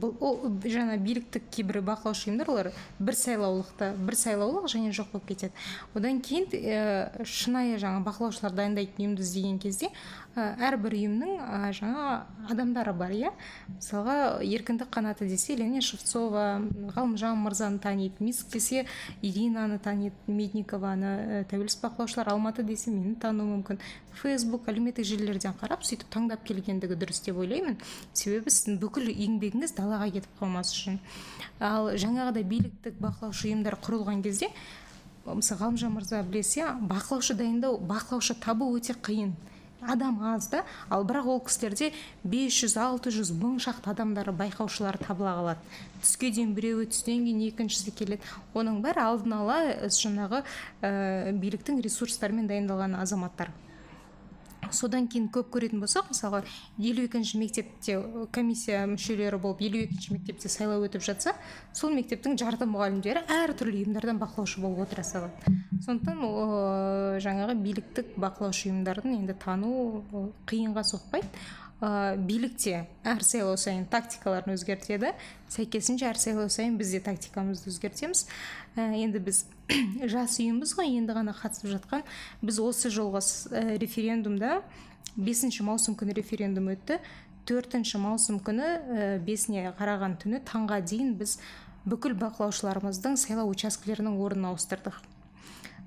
Бұл ол жаңа биліктік кейбір бақылаушы ұйымдар олар бір сайлаулықты бір сайлаулық және жоқ болып кетеді. Одан кейін ә, шынайы жаңа бақылаушылар дайындайтын ұйымды іздеген кезде ә, әрбір ұйымның ә, жаңа адамдары бар иә? Мысалға еркіндік қанаты десе леня шевцова ғалымжан мырзаны таниды миск десе иринаны таниды медникованы тәуелсіз бақылаушылар алматы десе мені тануы мүмкін. Фейсбук әлеуметтік желілерден қарап сөйтіп таңдап келгендігі дұрыс деп ойлаймын. Себебі сіздің бүкіл еңбегіңіз далаға кетіп қалмас үшін. Ал жаңағыдай биліктік бақылаушы ұйымдар құрылған кезде мысалы ғалымжан мырза білесіз иә бақылаушы дайындау бақылаушы табу өте қиын. Адам аз да ал бірақ ол кісілерде 500 600 мың шақты адамдар байқаушылар табыла қалады. Түске дейін біреуі түстен кейін екіншісі келеді. Оның бәрі алдын ала жаңағы ә, биліктің ресурстарымен дайындалған азаматтар. Содан кейін көп көретін болсақ мысалға елу екінші мектепте комиссия мүшелері болып елу екінші мектепте сайлау өтіп жатса сол мектептің жарты мұғалімдері әртүрлі ұйымдардан бақылаушы болып отыра салады. Сондықтан жаңағы биліктік бақылаушы ұйымдардың енді тану қиынға соқпайды. Ә, билікте әр сайлау сайын тактикаларын өзгертеді. Сәйкесінше әр сайлау сайын біз де тактикамызды өзгертеміз. Енді біз [clears throat] жас ұйымбыз ғой енді ғана қатысып жатқан. Біз осы жолғы ә, референдумда бесінші маусым күні референдум өтті. Төртінші маусым күні ә, бесіне қараған түні таңға дейін біз бүкіл бақылаушыларымыздың сайлау учаскелерінің орнын ауыстырдық.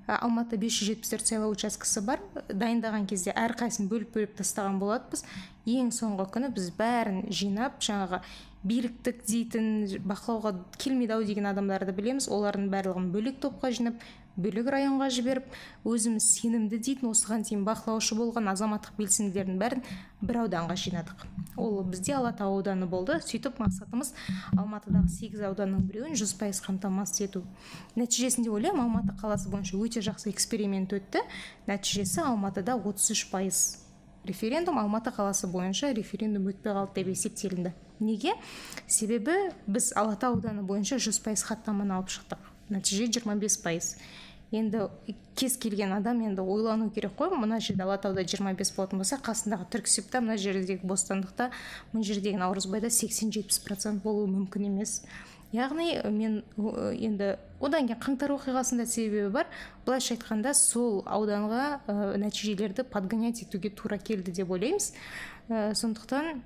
Алматы 574 сайлау учаскесі бар. Дайындаған кезде әрқайсысын бөліп бөліп тастаған болатынбыз ең соңғы күні біз бәрін жинап жаңағы биліктік дейтін бақылауға келмейді ау деген адамдарды білеміз. Олардың барлығын бөлек топқа жинап бөлек районға жіберіп өзіміз сенімді дейтін осыған дейін бақылаушы болған азаматтық белсенділердің бәрін бір ауданға жинадық. Ол бізде алатау ауданы болды. Сөйтіп мақсатымыз алматыдағы сегіз ауданның біреуін жүз пайыз қамтамасыз ету. Нәтижесінде ойлаймын алматы қаласы бойынша өте жақсы эксперимент өтті. Нәтижесі алматыда 33 пайыз референдум алматы қаласы бойынша референдум өтпей қалды деп есептелінді. Неге? Себебі біз алатау ауданы бойынша жүз пайыз хаттаманы алып шықтық. Нәтиже 25 пайыз. Енді кез келген адам енді ойлану керек қой. Мына жерде алатауда 25 болатын болса қасындағы түрксібта мына жердегі бостандықта мына жердегі наурызбайда 80-70 процент болуы мүмкін емес. Яғни мен енді одан кейін қаңтар оқиғасында себебі бар. Былайша айтқанда сол ауданға ә, нәтижелерді подгонять етуге тура келді деп ойлаймыз. Ә, сондықтан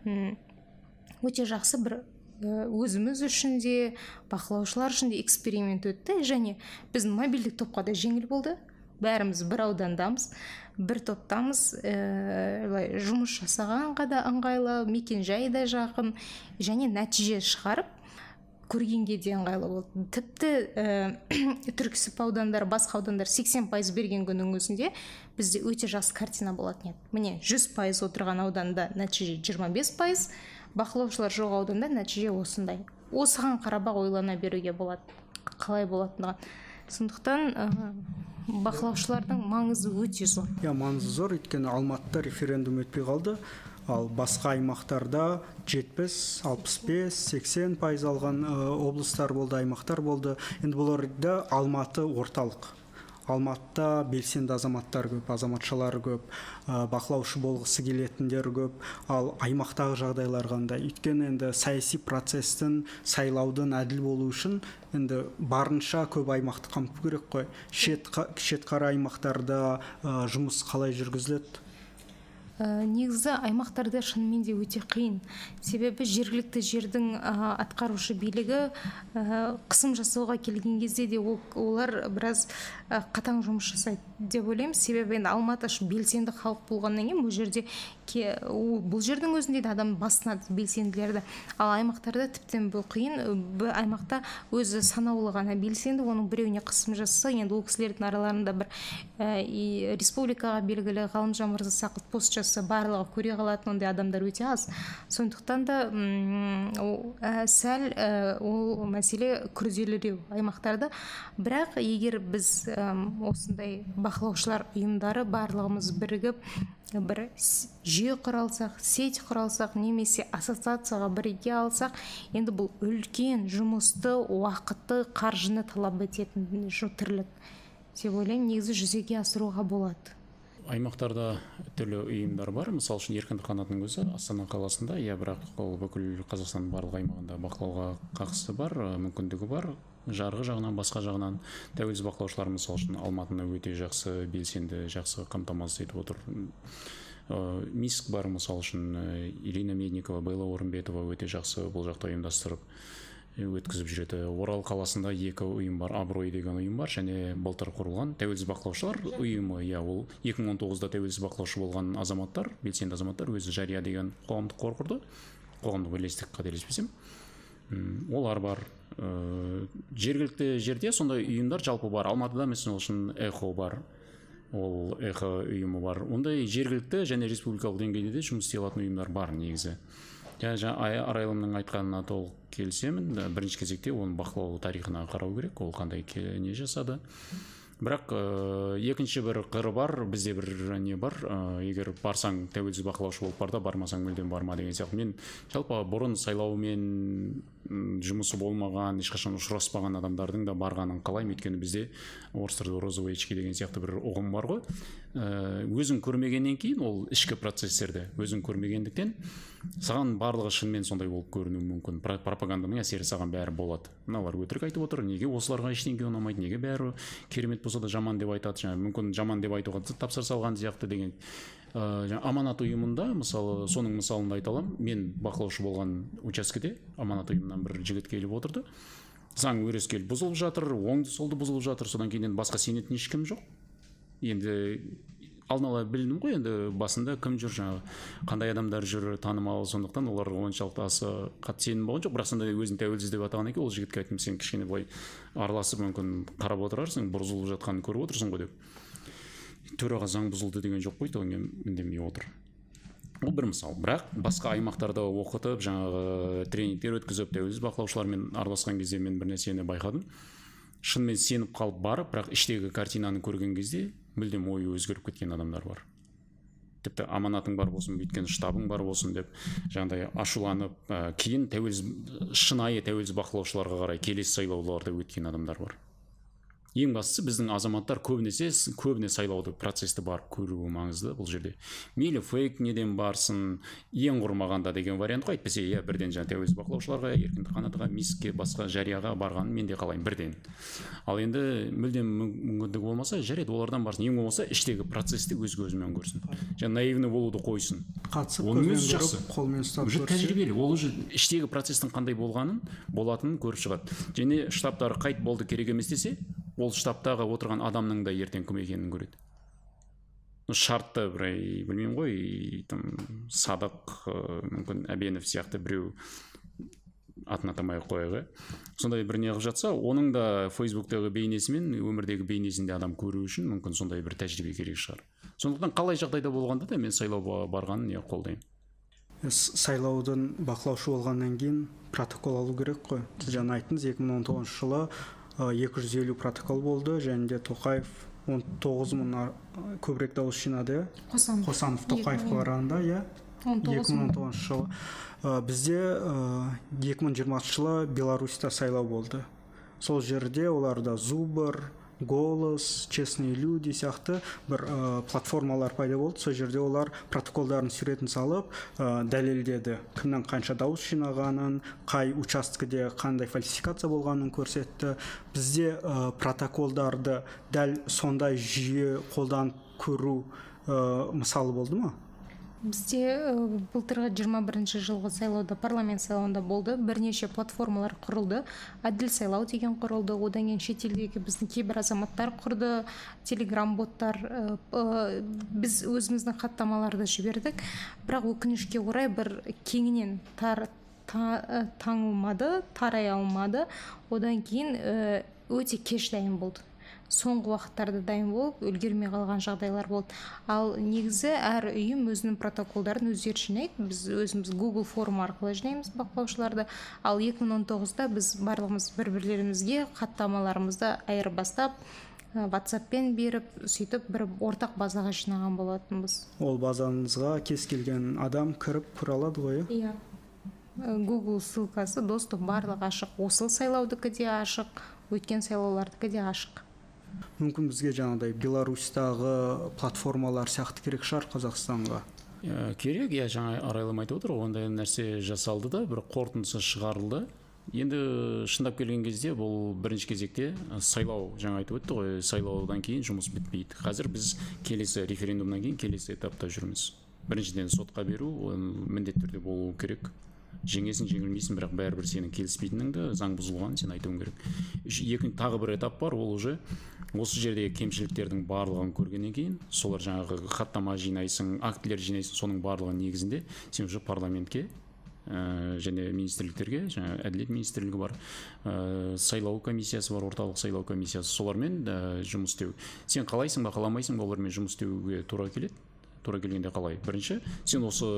өте жақсы бір өзіміз үшін де бақылаушылар үшін де эксперимент өтті. Және біздің мобильдік топқа да жеңіл болды. Бәріміз бір аудандамыз бір топтамыз ә, жұмыс жасағанға да ыңғайлы мекен жай да жақын. Және нәтиже шығарып көргенге де ыңғайлы болды. Тіпті ә, [coughs] түрксіб аудандары басқа аудандар 80 пайыз берген күннің өзінде бізде өте жақсы картина болатын еді. Міне 100 пайыз отырған ауданда нәтиже 25 пайыз бақылаушылар жоқ ауданда нәтиже осындай. Осыған қарап ақ ойлана беруге болады қалай болатындығын сондықтан ә, бақылаушылардың маңызы өте зор. Иә маңызы зор. Өйткені алматыда референдум өтпей қалды. Ал басқа аймақтарда 70 65 80 пайыз алған облыстар болды аймақтар болды. Енді бұл орайда алматы орталық. Алматыда белсенді азаматтар көп азаматшалар көп ә, бақылаушы болғысы келетіндер көп. Ал аймақтағы жағдайлар қандай? Өйткені енді саяси процестің сайлаудың әділ болу үшін енді барынша көп аймақты қамту керек қой. Шет, шетқара аймақтарда жұмыс қалай жүргізіледі? Ә, негізі аймақтарда шынымен де өте қиын. Себебі жергілікті жердің ә, атқарушы билігі ә, қысым жасауға келген кезде де ол, олар біраз ә, қатаң жұмыс жасайды деп ойлаймын. Себебі енді алматы белсенді халық болғаннан кейін бұл жерде бұл жердің өзінде де адам басынады белсенділерді ал аймақтарда тіптен бұл қиын. Бұл аймақта өзі санаулы ғана белсенді оның біреуіне қысым жасаса енді ол кісілердің араларында бір ә, республикаға белгілі ғалымжан мырзасақов пост жасаса барлығы көре қалатын ондай адамдар өте аз. Сондықтан да ну ә, сәл ә, ол мәселе күрделіреу аймақтарда. Бірақ егер біз осындай бақылаушылар ұйымдары барлығымыз бірігіп бір жүйе құра алсақ сеть құра алсақ немесе ассоциацияға біріге алсақ енді бұл үлкен жұмысты уақытты қаржыны талап ететін тірлік деп ойлаймын. Негізі жүзеге асыруға болады. Аймақтарда түрлі ұйымдар бар. Мысалы үшін еркіндік қанатының өзі астана қаласында. Иә бірақ ол бүкіл қазақстанның барлық аймағында бақылауға қақысы бар мүмкіндігі бар. Жарғы жағынан басқа жағынан тәуелсіз бақылаушылар мысалы үшін алматыны өте жақсы белсенді жақсы қамтамасыз етіп отыр. Миск бар мысалы үшін ирина медникова белла орынбетова өте жақсы бұл жақта ұйымдастырып өткізіп жүреді. Орал қаласында екі ұйым бар абырой деген ұйым бар және былтыр құрылған тәуелсіз бақылаушылар ұйымы. Иә ол 2019-да тәуелсіз бақылаушы болған азаматтар белсенді азаматтар өзі жария деген қоғамдық қор құрды. Қоғамдық бірлестік қателеспесем. Олар бар. Ә, жергілікті жерде сондай ұйымдар жалпы бар. Алматыда мысалы үшін эхо бар. Ол эхо ұйымы бар. Ондай жергілікті және республикалық деңгейде де жұмыс істей алатын ұйымдар бар негізі. Жаңа арайлымның айтқанына толық келісемін. Бірінші кезекте оның бақылау тарихына қарау керек. Ол қандай не жасады? Бірақ ә, екінші бір қыры бар бізде бір не бар ә, егер барсаң тәуелсіз бақылаушы болып бар да бармасаң мүлдем барма деген сияқты. Мен жалпы бұрын сайлаумен жұмысы болмаған ешқашан ұшыраспаған адамдардың да барғанын қалаймын. Өйткені бізде орыс тілді розовые очки деген сияқты бір ұғым бар ғой. Өзің көрмегеннен кейін ол ішкі процесстерді өзің көрмегендіктен саған барлығы шынымен сондай болып көрінуі мүмкін. Пропаганданың әсері саған бәрі болады. Мыналар өтірік айтып отыр. Неге осыларға ештеңе ұнамайды? Неге бәрі керемет болса да жаман деп айтады? Жаңағы мүмкін жаман деп айтуға тапсырыс алған сияқты деген. Ә, аманат ұйымында мысалы соның мысалын айта аламын. Мен бақылаушы болған учаскеде аманат ұйымынан бір жігіт келіп отырды. Заң өрескел бұзылып жатыр оңды солды бұзылып жатыр. Содан кейін енді басқа сенетін ешкім жоқ. Енді алдын ала білдім ғой енді басында кім жүр жаңағы қандай адамдар жүр танымал сондықтан оларға оншалықты аса қатты сенім болған жоқ. Бірақ сонда өзін тәуелсіз деп атағаннан кейін ол жігітке айттым сен кішкене былай араласып мүмкін қарап отырарсың бұзылып жатқанын көріп отырсың ғой деп. Төраға заң бұзылды деген жоқ қой кейін үндемей отыр. Ол бір мысал. Бірақ басқа аймақтарда оқытып жаңағы тренингтер өткізіп тәуелсіз бақылаушылармен араласқан кезде мен бір нәрсені байқадым. Шынымен сеніп қалып барып бірақ іштегі картинаны көрген кезде мүлдем ойы өзгеріп кеткен адамдар бар. Тіпті аманатың бар болсын өйткені штабың бар болсын деп жаңағыдай ашуланып ә, кейін тәуелсіз шынайы тәуелсіз бақылаушыларға қарай келесі сайлауларда өткен адамдар бар. Ең бастысы біздің азаматтар көбінесе көбіне сайлауды процесті барып көруі маңызды бұл жерде. Мейлі фейк неден барсын ең құрмағанда деген вариант қой. Әйтпесе иә бірден жаңағы тәуелсіз бақылаушыларға еркіндік қанатқа миске басқа жарияға барғанын мен де қалаймын бірден. Ал енді мүлдем мүмкіндігі болмаса жарайды олардан барсын. Ең болмаса іштегі процесті өз көзімен көрсін. Жаңағы наивный болуды қойсын. Қатысып оның өзі жақсы. қолмен ұстап уже тәжірибелі. Ол уже іштегі процестің қандай болғанын болатынын көріп шығады. Және штабтары қайт болды керек емес десе ол штабтағы отырған адамның да ертең кім екенін көреді. Шартты бір білмеймін ғой там садық мүмкін әбенов сияқты біреу атын атамай ақ қояйық иә сондай бір не қылып жатса оның да фейсбуктегі бейнесі мен өмірдегі бейнесін де адам көру үшін мүмкін сондай бір тәжірибе керек шығар. Сондықтан қалай жағдайда болғанда да мен сайлауға барғанын не қолдаймын. Сайлаудың бақылаушы болғаннан кейін протокол алу керек қой. Сіз жаңа айттыңыз 2019 жылы екі жүз елу протокол болды және де тоқаев он тоғыз мың көбірек дауыс жинады иә? Қосанов. Қосанов тоқаевқа қарағанда иә? екі мың он тоғызыншы жылы. Бізде екі мың жиырмасыншы жылы беларусьта сайлау болды. Сол жерде оларда зубр голос честные люди сияқты бір ә, платформалар пайда болды. Сол жерде олар протоколдардың суретін салып ә, дәлелдеді. Кімнің қанша дауыс жинағанын қай учаскеде қандай фальсификация болғанын көрсетті. Бізде ә, протоколдарды дәл сондай жүйе қолданып көру ә, мысалы болды ма? Бізде былтырғы жиырма бірінші жылғы сайлауда парламент сайлауында болды. Бірнеше платформалар құрылды. Әділ сайлау деген құрылды. Одан кейін шетелдегі біздің кейбір азаматтар құрды. Телеграм боттар біз өзіміздің хаттамаларды жібердік. Бірақ өкінішке орай бір кеңінен тар таңылмады тарай алмады. Одан кейін өте кеш дайын болды. Соңғы уақыттарда дайын болып үлгермей қалған жағдайлар болды. Ал негізі әр ұйым өзінің протоколдарын өздері жинайды біз өзіміз google форма арқылы жинаймыз бақылаушыларды. Ал 2019-да біз барлығымыз бір бірлерімізге хаттамаларымызды айырбастап ватсаппен беріп сөйтіп бір ортақ базаға жинаған болатынбыз. Ол базаңызға кез келген адам кіріп көре алады ғой иә? Google ссылкасы доступ барлығы ашық. Осы сайлаудікі де ашық өткен сайлаулардікі де ашық. Мүмкін бізге жаңағыдай беларусьтағы платформалар сияқты керек шығар қазақстанға. Ә, керек иә жаңа арайлым айтып отыр ғой ондай нәрсе жасалды да бір қорытындысы шығарылды. Енді шындап келген кезде бұл бірінші кезекте сайлау жаңа айтып өтті ғой сайлаудан кейін жұмыс бітпейді. Қазір біз келесі референдумнан кейін келесі этапта жүрміз. Біріншіден сотқа беру ол міндетті түрде болу керек. Жеңесің жеңілмейсің бірақ бәрібір сенің келіспейтініңді заң бұзылғанын сен айтуың керек. Екінші тағы бір этап бар ол уже осы жердегі кемшіліктердің барлығын көргеннен кейін солар жаңағы хаттама жинайсың актілер жинайсың соның барлығының негізінде сен уже парламентке ә, және министрліктерге жаңа әділет министрлігі бар ә, сайлау комиссиясы бар орталық сайлау комиссиясы солармен ә, жұмыс істеу. Сен қалайсың ба қаламайсың ба олармен жұмыс істеуге тура келеді? Тура келгенде қалай? Бірінші сен осы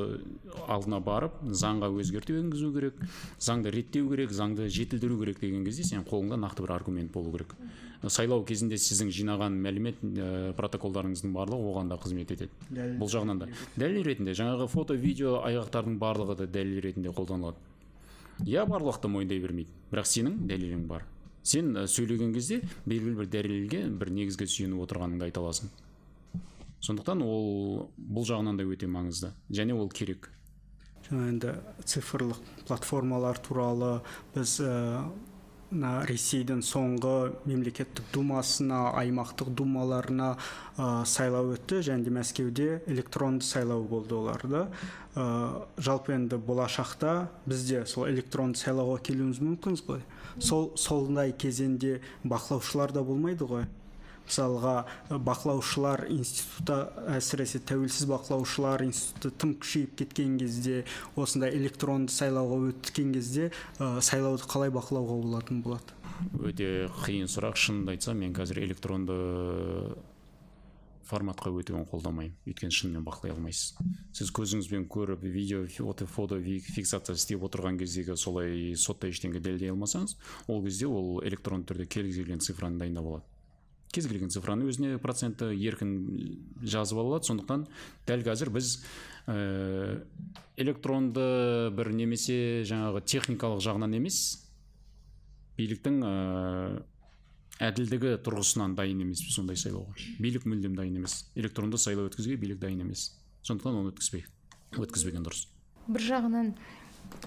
алдына барып заңға өзгерту енгізу керек заңды реттеу керек заңды жетілдіру керек деген кезде сен қолыңда нақты бір аргумент болу керек. Сайлау кезінде сіздің жинаған мәлімет ә, протоколдарыңыздың барлығы оған да қызмет етеді. Дәлел бұл жағынан да. дәлел ретінде жаңағы фото видео айғақтардың барлығы да дәлел ретінде қолданылады. Иә барлықты мойындай бермейді бірақ сенің дәлелің бар. Сен сөйлеген кезде белгілі бір дәлелге бір негізге сүйеніп отырғаныңды айта аласың. Сондықтан ол бұл жағынан да өте маңызды және ол керек. Жаңа енді цифрлық платформалар туралы біз мына ресейдің соңғы мемлекеттік думасына аймақтық думаларына ә, сайлау өтті. Және де мәскеуде электронды сайлау болды оларда ә, жалпы енді болашақта бізде сол электронды сайлауға келуіміз мүмкінбіз ғой. Сол сондай кезеңде бақылаушылар да болмайды ғой. Мысалға бақылаушылар институты әсіресе тәуелсіз бақылаушылар институты тым күшейіп кеткен кезде осындай электронды сайлауға өткен кезде ә, сайлауды қалай бақылауға болатын болады? Өте қиын сұрақ. Шынымды айтсам мен қазір электронды форматқа өтуін қолдамаймын. Өйткені шынымен бақылай алмайсыз. Сіз көзіңізбен көріп видео фото, фото фиксация істеп отырған кездегі солай сотта ештеңе дәлелдей алмасаңыз ол кезде ол электронды түрде кез келген цифраны дайындап алады. Кез келген цифраны өзіне проценті еркін жазып ала алады. Сондықтан дәл қазір біз ә, электронды бір немесе жаңағы техникалық жағынан емес биліктің ә, әділдігі тұрғысынан дайын емеспіз сондай сайлауға. Билік мүлдем дайын емес. Электронды сайлау өткізуге билік дайын емес. Сондықтан оны өткізбей өткізбеген дұрыс. Бір жағынан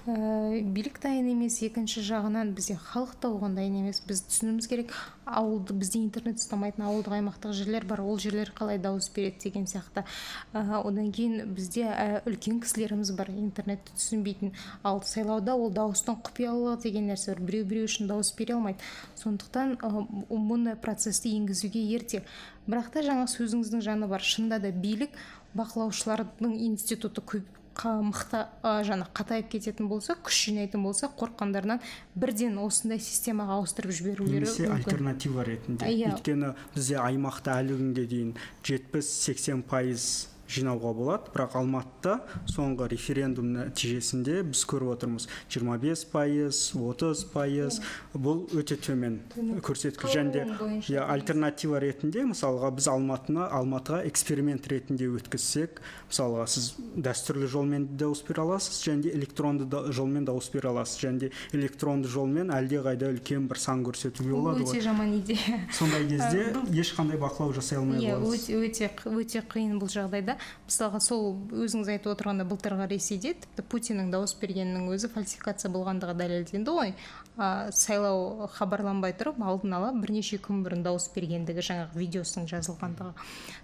ә, билік дайын емес екінші жағынан бізде халық та оған дайын емес. Біз түсінуіміз керек ауылды бізде интернет ұстамайтын ауылдық аймақтық жерлер бар ол жерлер қалай дауыс береді деген сияқты. Ә, одан кейін бізде ә, үлкен кісілеріміз бар интернетті түсінбейтін. Ал сайлауда ол дауыстың құпиялығы деген нәрсе бар біреу біреу үшін дауыс бере алмайды. Сондықтан ә, мұндай процесті енгізуге ерте. Бірақ та жаңа сөзіңіздің жаны бар. Шынында да билік бақылаушылардың институты көп мықты жаңа қатайып кететін болса күш жинайтын болса қорыққандарынан бірден осындай системаға ауыстырып жіберулері немесе альтернатива ретінде иә. өйткені бізде аймақта әлі күнге дейін жетпіс сексен пайыз жинауға болады. Бірақ алматыда соңғы референдум нәтижесінде біз көріп отырмыз. 25 пайыз 30 пайыз бұл өте төмен көрсеткіш. Және де иә альтернатива ретінде мысалға біз алматыны алматыға эксперимент ретінде өткізсек мысалға сіз дәстүрлі жолмен дауыс бере аласыз және де электронды жолмен дауыс бере аласыз. Және де электронды жолмен әлдеқайда үлкен бір сан көрсетуге болады өте жаман идея. Сондай кезде ешқандай бақылау жасай алмай иә өте өте қиын бұл жағдайда. Мысалға сол өзіңіз айтып отырғандай былтырғы ресейде тіпті путиннің дауыс бергенінің өзі фальсификация болғандығы дәлелденді ғой. Ә, сайлау хабарланбай тұрып алдын ала бірнеше күн бұрын дауыс бергендігі жаңағы видеосының жазылғандығы.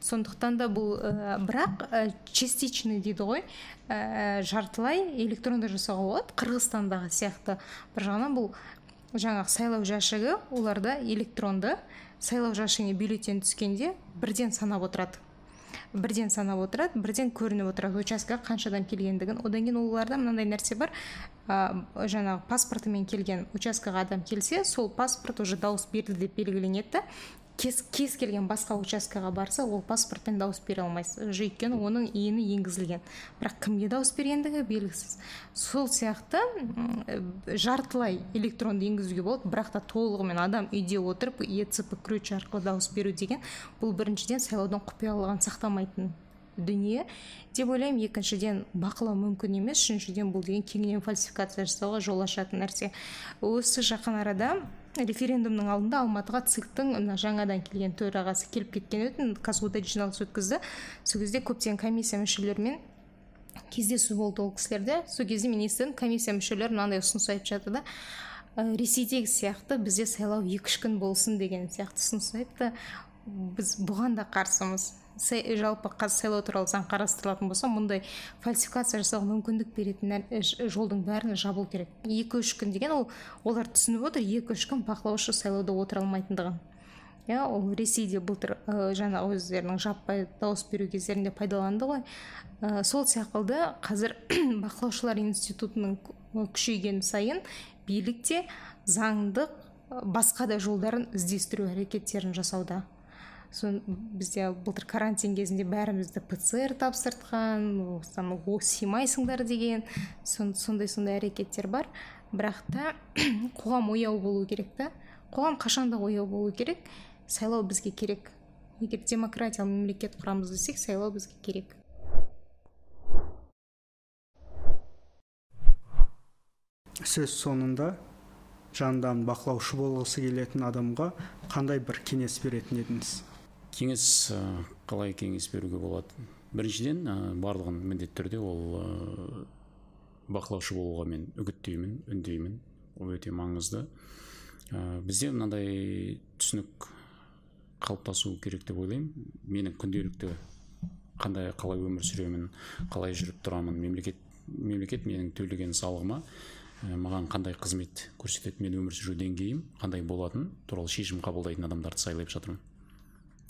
Сондықтан да бұл ә, бірақ ә, частичный дейді ғой. Ә, жартылай электронды жасауға болады. Қырғызстандағы сияқты бір жағынан бұл жаңағы сайлау жәшігі оларда электронды сайлау жәшігіне бюллетень түскенде бірден санап отырады. Бірден санап отырады бірден көрініп отырады учаскеге қанша адам келгендігін. Одан кейін оларда мынандай нәрсе бар. Ә, жаңағы паспортымен келген учаскеға адам келсе сол паспорт уже дауыс берді деп белгіленеді кез, кез келген басқа учаскаға барса ол паспортпен дауыс бере алмайсыз өйткені оның ені енгізілген. Бірақ кімге дауыс бергендігі белгісіз. Сол сияқты жартылай электронды енгізуге болады бірақ та толығымен адам үйде отырып ецп ключ арқылы дауыс беру деген бұл біріншіден сайлаудың құпиялығын сақтамайтын дүние. Деп ойлаймын екіншіден бақылау мүмкін емес үшіншіден бұл деген кеңінен фальсификация жасауға жол ашатын нәрсе. Осы жақын арада референдумның алдында алматыға циктің мына жаңадан келген төрағасы келіп кеткен еді. Казгуда жиналыс өткізді. Сол кезде көптеген комиссия мүшелерімен кездесу болды ол кісілерде. Сол кезде мен естідім комиссия мүшелері мынандай ұсыныс айтып жатыр да ресейдегі сияқты бізде сайлау екі үш күн болсын деген сияқты ұсыныс айтты. Біз бұған да қарсымыз. Жалпы қазір сайлау туралы заң қарастырылатын болса мұндай фальсификация жасауға мүмкіндік беретін жолдың бәрін жабу керек. Екі үш күн деген ол олар түсініп отыр екі үш күн бақылаушы сайлауда отыра алмайтындығын. Иә ол ресейде былтыр ә, жаңағы өздерінің жаппай дауыс беру кездерінде пайдаланды ғой. Ә, сол секілді қазір [clears throat] бақылаушылар институтының күшейген сайын билік те заңдық басқа да жолдарын іздестіру әрекеттерін жасауда. Сон бізде былтыр карантин кезінде бәрімізді пцр тапсыртқан осыдан сыймайсыңдар деген сондай сондай әрекеттер бар. Бірақ та [clears throat] қоғам ояу болу керек та. Қоғам қашанда ояу болу керек? Сайлау бізге керек. Егер демократиялы мемлекет құрамыз десек сайлау бізге керек. Сөз соңында жанынан бақылаушы болғысы келетін адамға қандай бір кеңес беретін едіңіз? Кеңес қалай кеңес беруге болады біріншіден барлығын міндетті түрде ол бақылаушы болуға мен үгіттеймін үндеймін. Ол өте маңызды. Бізде мынандай түсінік қалыптасу керек деп ойлаймын. Менің күнделікті қандай қалай өмір сүремін қалай жүріп тұрамын мемлекет мемлекет менің төлеген салығыма маған қандай қызмет көрсетеді мен өмір сүру деңгейім қандай болатыны туралы шешім қабылдайтын адамдарды сайлап жатырмын.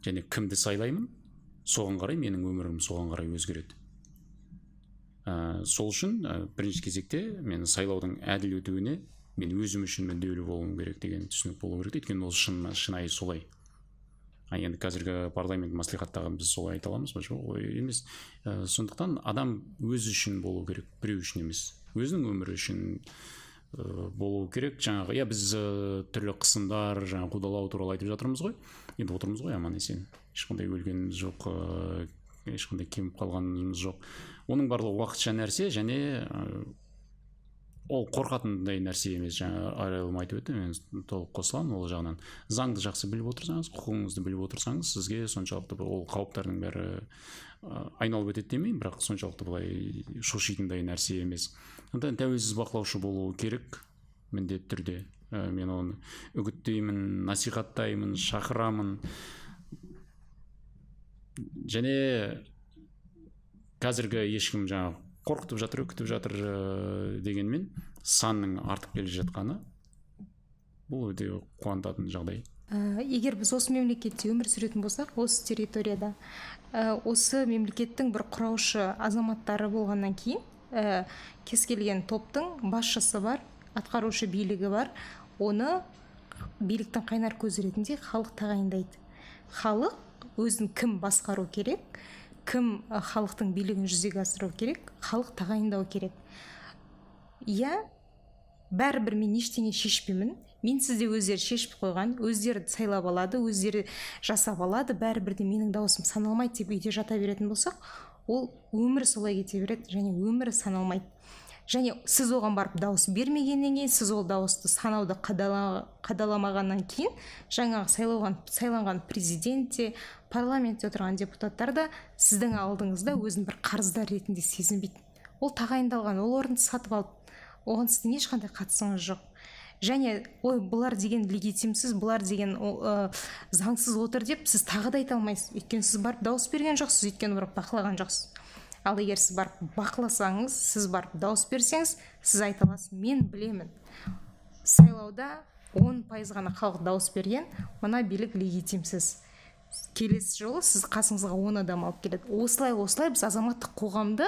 Және кімді сайлаймын? Соған қарай менің өмірім соған қарай өзгереді. Ә, сол үшін ә, бірінші кезекте мен сайлаудың әділ өтуіне мен өзім үшін мүдделі болуым керек деген түсінік болу керек өйткені ол шын шынайы солай. А енді қазіргі парламент мәслихаттағы біз солай айта аламыз ба? Жоқ ой емес. Ә, сондықтан адам өзі үшін болу керек біреу үшін емес. Өзінің өмірі үшін ә, болу керек. Жаңағы иә біз ә, түрлі қысымдар жаңағы қудалау туралы айтып жатырмыз ғой. Енді отырмыз ғой аман есен. Ешқандай өлгеніміз жоқ ә, ешқандай кеміп қалғанымыз жоқ. Оның барлығы уақытша нәрсе және ә, ол қорқатындай нәрсе емес. Жаңа арайлым айтып өтті мен толық қосыламын ол жағынан. Заңды жақсы біліп отырсаңыз құқығыңызды біліп отырсаңыз сізге соншалықты ол қауіптардың бәрі ә, айналып өтеді демеймін бірақ соншалықты былай шошитындай нәрсе емес. Сондықтан тәуелсіз бақылаушы болу керек міндетті түрде. Ә, мен оны үгіттеймін насихаттаймын шақырамын. Және қазіргі ешкім жаңағы қорқытып жатыр үкітіп жатыр ә, дегенмен санның артып келе жатқаны бұл өте қуантатын жағдай. Ә, егер біз осы мемлекетте өмір сүретін болсақ осы территорияда ә, осы мемлекеттің бір құраушы азаматтары болғаннан кейін ә, кез келген топтың басшысы бар атқарушы билігі бар оны биліктің қайнар көзі ретінде халық тағайындайды. Халық өзін кім басқару керек кім халықтың билігін жүзеге асыру керек халық тағайындау керек. Иә бәрібір мен ештеңе шешпеймін. Мен сізде өздері шешіп қойған өздері сайлап алады өздері жасап алады. Бәрібір де менің дауысым саналмайды деп үйде жата беретін болсақ ол өмір солай кете береді және өмірі саналмайды. Және сіз оған барып дауыс бермегеннен кейін сіз ол дауысты санауды қадала, қадаламағаннан кейін жаңағы сайлауған сайланған президент те парламентте отырған депутаттар да сіздің алдыңызда өзін бір қарыздар ретінде сезінбейді ол тағайындалған ол орынды сатып алды оған сіздің ешқандай қатысыңыз жоқ. Және ой бұлар деген легитимсіз бұлар деген ә, заңсыз отыр деп сіз тағы да айта алмайсыз. Өйткені сіз барып дауыс берген жоқсыз өйткені барып бақылаған жоқсыз. Ал егер сіз барып бақыласаңыз сіз барып дауыс берсеңіз сіз айта аласыз мен білемін сайлауда он пайыз ғана халық дауыс берген мына билік легитимсіз. Келесі жолы сіз қасыңызға он адам алып келеді. Осылай осылай біз азаматтық қоғамды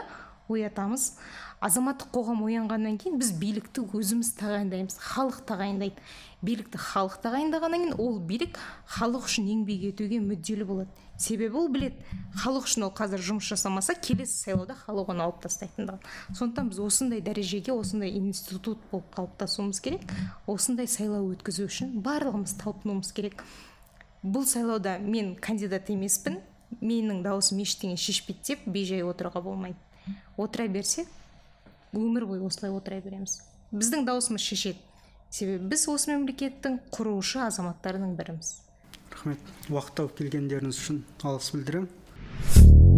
оятамыз. Азаматтық қоғам оянғаннан кейін біз билікті өзіміз тағайындаймыз халық тағайындайды. Билікті халық тағайындағаннан кейін ол билік халық үшін еңбек етуге мүдделі болады. Себебі ол білет халық үшін ол қазір жұмыс жасамаса келесі сайлауда халық оны алып тастайтындығын. Сондықтан біз осындай дәрежеге осындай институт болып қалыптасуымыз керек осындай сайлау өткізу үшін барлығымыз талпынуымыз керек. Бұл сайлауда мен кандидат емеспін менің дауысым ештеңе шешпейді деп бейжай отыруға болмайды. Отыра берсек өмір бойы осылай отыра береміз. Біздің дауысымыз шешеді. Себебі біз осы мемлекеттің құрушы азаматтарының біріміз. Рахмет. Уақыт тауып келгендеріңіз үшін алғыс білдіремін.